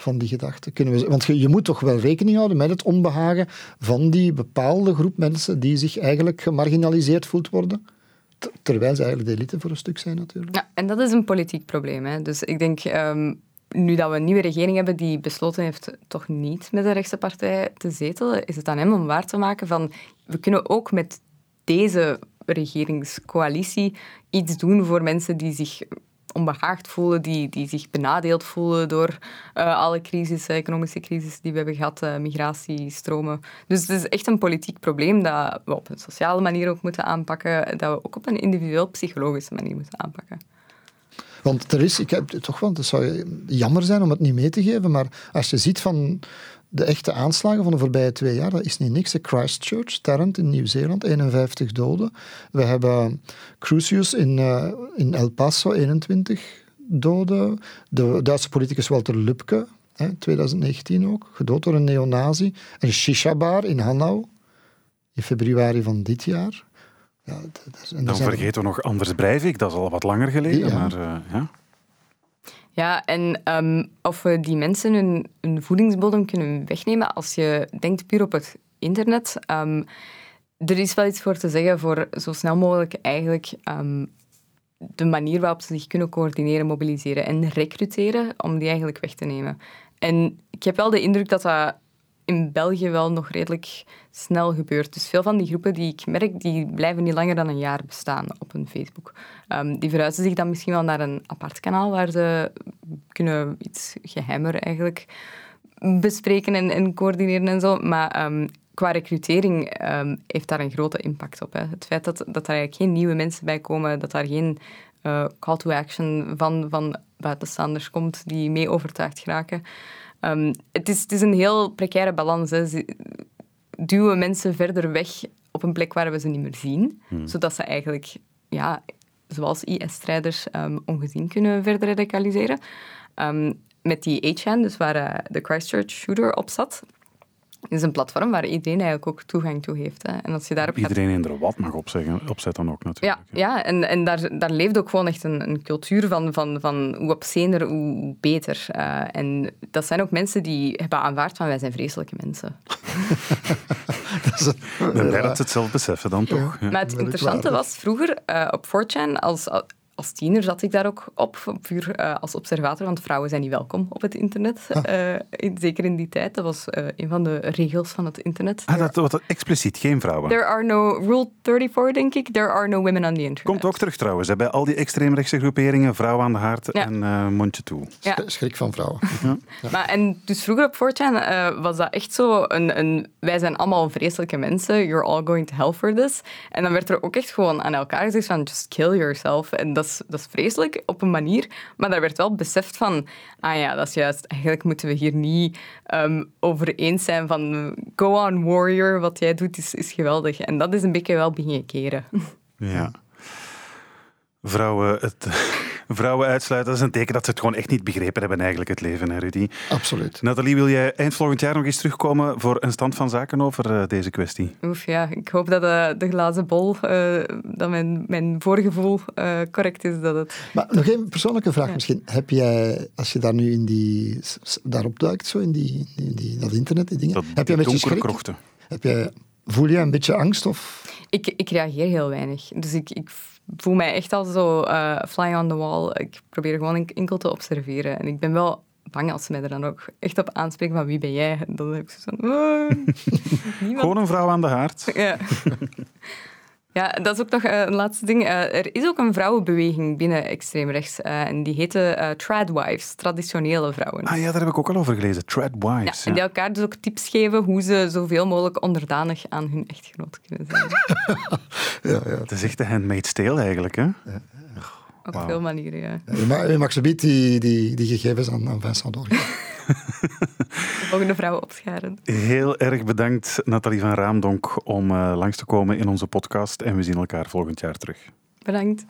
van die gedachten? Kunnen we, want je, je moet toch wel rekening houden met het onbehagen van die bepaalde groep mensen die zich eigenlijk gemarginaliseerd voelt worden? Terwijl ze eigenlijk de elite voor een stuk zijn natuurlijk. Ja, en dat is een politiek probleem. Hè. Dus ik denk, um, nu dat we een nieuwe regering hebben die besloten heeft toch niet met de rechtse partij te zetelen, is het aan hem om waar te maken van we kunnen ook met deze regeringscoalitie iets doen voor mensen die zich onbehaagd voelen, die, die zich benadeeld voelen door uh, alle crisis, economische crisis die we hebben gehad, uh, migratiestromen. Dus het is echt een politiek probleem dat we op een sociale manier ook moeten aanpakken, dat we ook op een individueel psychologische manier moeten aanpakken. Want er is, ik heb toch wel, het zou jammer zijn om het niet mee te geven, maar als je ziet van de echte aanslagen van de voorbije twee jaar, dat is niet niks. Christchurch, Tarrant in Nieuw-Zeeland, 51 doden. We hebben Crucius in, uh, in El Paso, 21 doden. De Duitse politicus Walter Lübcke, hè, 2019 ook, gedood door een neonazi. En Shisha-bar in Hanau, in februari van dit jaar. Ja, Dan vergeten we nog Anders Breivik, dat is al wat langer geleden. Ja. Maar, uh, ja. Ja, en um, of we die mensen hun, hun voedingsbodem kunnen wegnemen als je denkt puur op het internet. Ehm, er is wel iets voor te zeggen voor zo snel mogelijk eigenlijk ehm, de manier waarop ze zich kunnen coördineren, mobiliseren en recruteren, om die eigenlijk weg te nemen. En ik heb wel de indruk dat dat in België wel nog redelijk snel gebeurt. Dus veel van die groepen die ik merk, die blijven niet langer dan een jaar bestaan op een Facebook. Um, die verhuizen zich dan misschien wel naar een apart kanaal waar ze kunnen iets geheimer eigenlijk bespreken en, en coördineren en zo. Maar um, qua recrutering um, heeft daar een grote impact op. Hè. Het feit dat, dat er eigenlijk geen nieuwe mensen bij komen, dat daar geen uh, call to action van, van buitenstaanders komt die mee overtuigd geraken. Um, het, is, het is een heel precaire balans. Hè. Duwen mensen verder weg op een plek waar we ze niet meer zien, hmm. zodat ze eigenlijk, ja, zoals IS-strijders, um, ongezien kunnen verder radicaliseren. Um, met die HN, dus waar uh, de Christchurch shooter op zat, is een platform waar iedereen eigenlijk ook toegang toe heeft. Hè. En als je daarop iedereen in er wat mag opzeggen, opzetten ook natuurlijk. Ja, ja en, en daar, daar leeft ook gewoon echt een, een cultuur van, van, van hoe obscener, hoe beter. Uh, en dat zijn ook mensen die hebben aanvaard van wij zijn vreselijke mensen. dat is een, blij dat ze het zelf beseffen dan toch. Ja. Maar het interessante was vroeger uh, op 4chan, als, als tiener zat ik daar ook op, puur uh, als observator, want vrouwen zijn niet welkom op het internet. Uh, in, zeker in die tijd. Dat was uh, een van de regels van het internet. Ah, dat was expliciet, geen vrouwen. There are no, rule 34 denk ik, there are no women on the internet. Komt ook terug trouwens, hè, bij al die extreemrechtse groeperingen, vrouwen aan de haard ja. en mondje toe. Ja. Schrik van vrouwen. ja. Maar, en dus vroeger op 4chan was dat echt zo een, een, wij zijn allemaal vreselijke mensen, you're all going to hell for this. En dan werd er ook echt gewoon aan elkaar gezegd van just kill yourself. En dat dat is vreselijk op een manier, maar daar werd wel beseft van, ah ja, dat is juist, eigenlijk moeten we hier niet um, over eens zijn van go on warrior, wat jij doet is, is geweldig. En dat is een beetje wel beginnen keren. Ja. Vrouwen, het, vrouwen uitsluiten, dat is een teken dat ze het gewoon echt niet begrepen hebben, eigenlijk, het leven, hè, Rudy? Absoluut. Nathalie, wil jij eind volgend jaar nog eens terugkomen voor een stand van zaken over uh, deze kwestie? Oef, ja. Ik hoop dat uh, de glazen bol, uh, dat mijn, mijn voorgevoel correct is. Dat het... Maar nog één persoonlijke vraag ja. misschien. Heb jij, als je daar nu in die, daarop duikt, zo in die, in die, dat internet, die dingen, dat, heb je een beetje schrik? Krochten. Heb jij, voel je een beetje angst? Of? Ik, ik reageer heel weinig. Dus ik, ik voel mij echt al zo uh, fly on the wall. Ik probeer gewoon enkel te observeren. En ik ben wel bang als ze mij er dan ook echt op aanspreken van wie ben jij? Dan heb ik zo van... Oh, gewoon een vrouw aan de haard. Ja. Ja, dat is ook nog eh, een laatste ding. Uh, er is ook een vrouwenbeweging binnen extreemrechts. Uh, en die heette uh, tradwives, traditionele vrouwen. Ah ja, daar heb ik ook al over gelezen. Tradwives. Ja, en die elkaar dus ook tips geven hoe ze zoveel mogelijk onderdanig aan hun echtgenoot kunnen zijn. ja, ja. Het is echt een handmade tale eigenlijk, hè? Ja. Op wow. veel manieren, ja. ja je, mag, je mag zo die, die, die gegevens aan, aan Vincent doorgeven. De volgende vrouwen opscharen. Heel erg bedankt, Nathalie van Raamdonk, om uh, langs te komen in onze podcast. En we zien elkaar volgend jaar terug. Bedankt.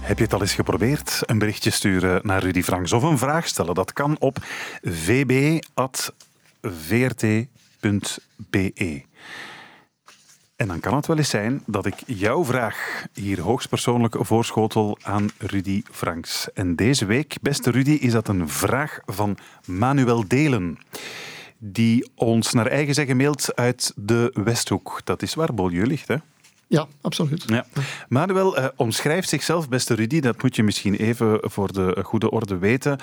Heb je het al eens geprobeerd? Een berichtje sturen naar Rudy Franks of een vraag stellen. Dat kan op vb.vrt.be. En dan kan het wel eens zijn dat ik jouw vraag hier hoogstpersoonlijk voorschotel aan Rudy Franks. En deze week, beste Rudy, is dat een vraag van Manuel Delen. Die ons naar eigen zeggen mailt uit de Westhoek. Dat is waar Beaulieu ligt, hè? Ja, absoluut. Ja. Manuel uh, omschrijft zichzelf, beste Rudy, dat moet je misschien even voor de goede orde weten,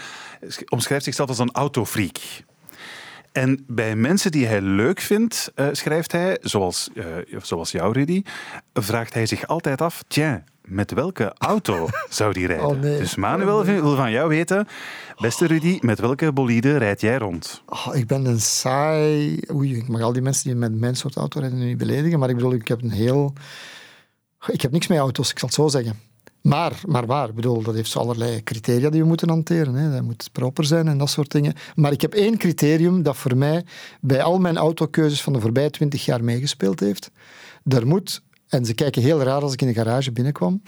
omschrijft zichzelf als een autofreak. En bij mensen die hij leuk vindt, uh, schrijft hij, zoals, uh, zoals jou, Rudy, vraagt hij zich altijd af, tja, met welke auto zou die rijden? Oh, nee. Dus Manuel oh, nee. wil van jou weten, beste Rudy, met welke bolide rijd jij rond? Oh, ik ben een saai... Oei, ik mag al die mensen die met mijn soort auto rijden nu niet beledigen, maar ik bedoel, ik heb een heel... Ik heb niks met auto's, ik zal het zo zeggen. Maar, maar waar? Ik bedoel, dat heeft allerlei criteria die we moeten hanteren. Hè. Dat moet proper zijn en dat soort dingen. Maar ik heb één criterium dat voor mij bij al mijn autokeuzes van de voorbije twintig jaar meegespeeld heeft. Er moet, en ze kijken heel raar als ik in de garage binnenkwam,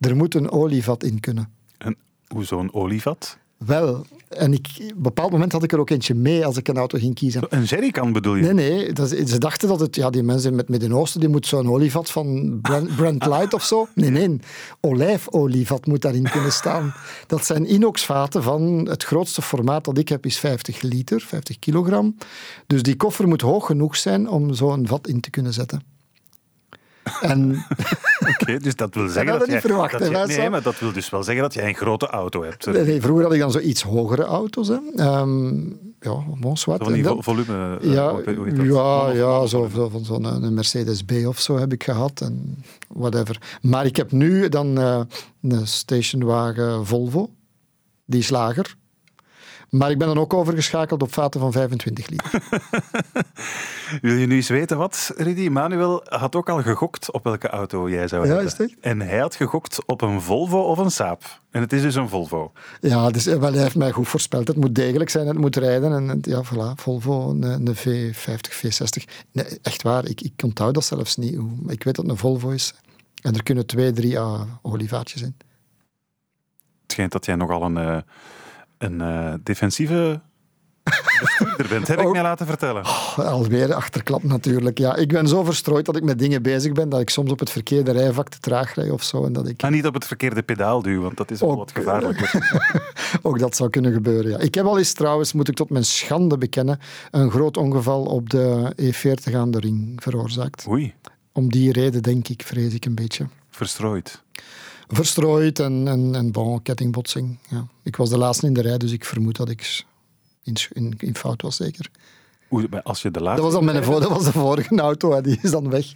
er moet een olievat in kunnen. En hoezo een olievat? Wel, en ik, op een bepaald moment had ik er ook eentje mee als ik een auto ging kiezen. Een jerrycan bedoel je? Nee, nee. Dat, ze dachten dat het, ja, die mensen met Midden-Oosten, die moet zo'n olievat van Brent, Brent Light of zo. Nee, nee. Olijfolievat moet daarin kunnen staan. Dat zijn inoxvaten van het grootste formaat dat ik heb, is 50 liter, 50 kilogram. Dus die koffer moet hoog genoeg zijn om zo'n vat in te kunnen zetten. En Oké, dus dat wil zeggen hadden dat, niet jij, verwacht, dat? Nee, maar dat wil dus wel zeggen dat jij een grote auto hebt. Nee, nee, vroeger had ik dan zo iets hogere auto's. Hè. Ehm, ja, bon, zwart. Van die vo- volume... Ja, hoe heet dat? ja, zo, van zo'n een Mercedes B of zo heb ik gehad. En whatever. Maar ik heb nu dan eh, een stationwagen Volvo. Die is lager. Maar ik ben dan ook overgeschakeld op vaten van 25 liter. Wil je nu eens weten wat, Rudy? Manuel had ook al gegokt op welke auto jij zou Ja, hebben. is het echt? En hij had gegokt op een Volvo of een Saab. En het is dus een Volvo. Ja, dus, eh, wel, hij heeft mij goed voorspeld. Het moet degelijk zijn, het moet rijden. En ja, voilà, Volvo, een, een V50, V60. Nee, echt waar, ik, ik onthoud dat zelfs niet. Ik weet dat het een Volvo is. En er kunnen twee, drie ah, olievaatjes in. Het schijnt dat jij nogal een, eh, een eh, defensieve bestuurder bent, heb ik mij laten vertellen. Alweer achterklap natuurlijk. Ja, ik ben zo verstrooid dat ik met dingen bezig ben dat ik soms op het verkeerde rijvak te traag rijd of zo. En dat ik Maar niet op het verkeerde pedaal duwen, want dat is wel wat gevaarlijker. ook dat zou kunnen gebeuren. Ja. Ik heb al eens trouwens, moet ik tot mijn schande bekennen, een groot ongeval op de E40 aan de ring veroorzaakt. Oei, Om die reden denk ik, vrees ik een beetje. verstrooid. Verstrooid en, en, en bon, kettingbotsing. Ja. Ik was de laatste in de rij, dus ik vermoed dat ik in, in, in fout was zeker. Als je de laatste... Dat was, dan mijn, dat was de vorige auto, hè, die is dan weg.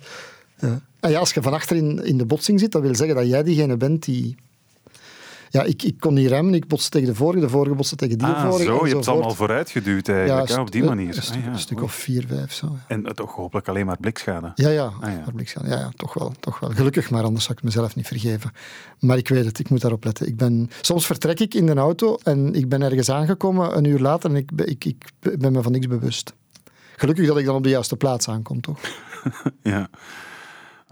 Ja. En ja, als je van achter in, in de botsing zit, dat wil zeggen dat jij diegene bent die... Ja, ik, ik kon niet remmen, ik botste tegen de vorige, de vorige botste tegen die Ah, vorige. zo, je hebt ze enzovoort. allemaal vooruit geduwd eigenlijk, Ja, op die een- manier. Een, stuk, Ah, ja, een stuk of vier, vijf, zo. ja. En eh, toch hopelijk alleen maar blikschade. Ja, ja, Ah, ja. bliksem. ja, ja toch, wel, toch wel. Gelukkig, maar anders zou ik het mezelf niet vergeven. Maar ik weet het, ik moet daarop letten. Ik ben, soms vertrek ik in de auto en ik ben ergens aangekomen een uur later en ik, ben- ik, ik ben me van niks bewust. Gelukkig dat ik dan op de juiste plaats aankom, toch? Ja.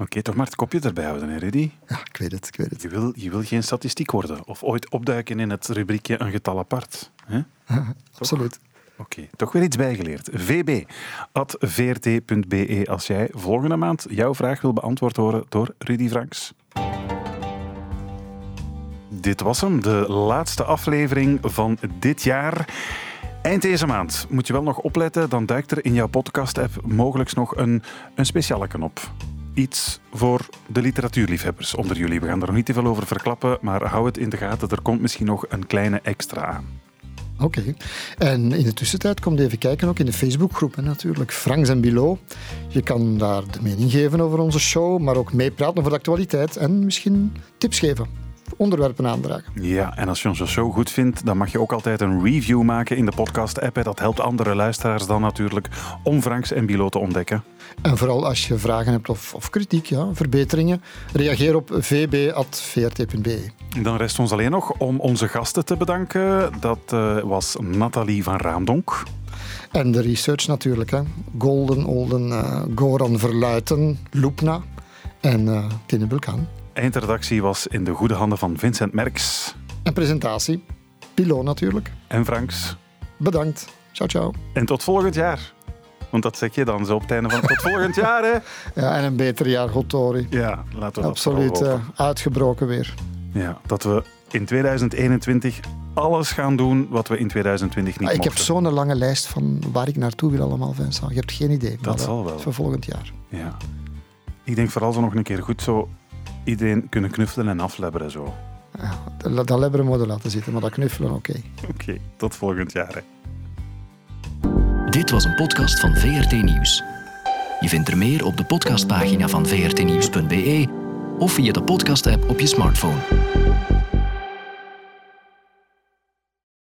Oké, toch maar het kopje erbij houden, hè, Rudy? Ja, ik weet het, ik weet het. Je wil, je wil geen statistiek worden of ooit opduiken in het rubriekje een getal apart. Hè? Absoluut. Oké, toch weer iets bijgeleerd. vb.vrt.be als jij volgende maand jouw vraag wil beantwoord horen door Rudy Franks. Dit was hem, de laatste aflevering van dit jaar. Eind deze maand moet je wel nog opletten, dan duikt er in jouw podcast-app mogelijk nog een, een speciale knop. Iets voor de literatuurliefhebbers onder jullie. We gaan er nog niet te veel over verklappen, maar hou het in de gaten. Er komt misschien nog een kleine extra aan. Oké. En in de tussentijd kom je even kijken ook in de Facebookgroep hè, natuurlijk. Franks en Bilo. Je kan daar de mening geven over onze show, maar ook meepraten over de actualiteit en misschien tips geven. Onderwerpen aandragen. Ja, en als je onze show goed vindt, dan mag je ook altijd een review maken in de podcast-app. Dat helpt andere luisteraars dan natuurlijk om Franks en Bilo te ontdekken. En vooral als je vragen hebt of, of kritiek, ja, verbeteringen, reageer op vb.vrt.be. Dan rest ons alleen nog om onze gasten te bedanken. Dat eh, was Nathalie van Raamdonk. En de research natuurlijk. Hè. Golden, Olden, eh, Goran Verluiten, Loepna en eh Tine Bulkaan. Eindredactie was in de goede handen van Vincent Merks En presentatie, Pilo natuurlijk. en Franks. Bedankt. Ciao, ciao. En tot volgend jaar. Want dat zeg je dan zo op het einde van tot volgend jaar, hè? Ja, en een beter jaar, Gotori. Ja, laten we dat Absoluut eh, uitgebroken weer. Ja, dat we in 2021 alles gaan doen wat we in 2020 niet Ah, ik heb zo'n lange lijst van waar ik naartoe wil allemaal, Vincent. Je hebt geen idee. eh, zal wel. Voor volgend jaar. Ja. Ik denk vooral zo nog een keer goed zo iedereen kunnen knuffelen en aflebberen zo. Ja, dat, lebberen moeten laten zitten, maar dat knuffelen, oké. Oké, tot volgend jaar. Hè. Dit was een podcast van VRT Nieuws. Je vindt er meer op de podcastpagina van vrtnieuws.be of via de podcast-app op je smartphone.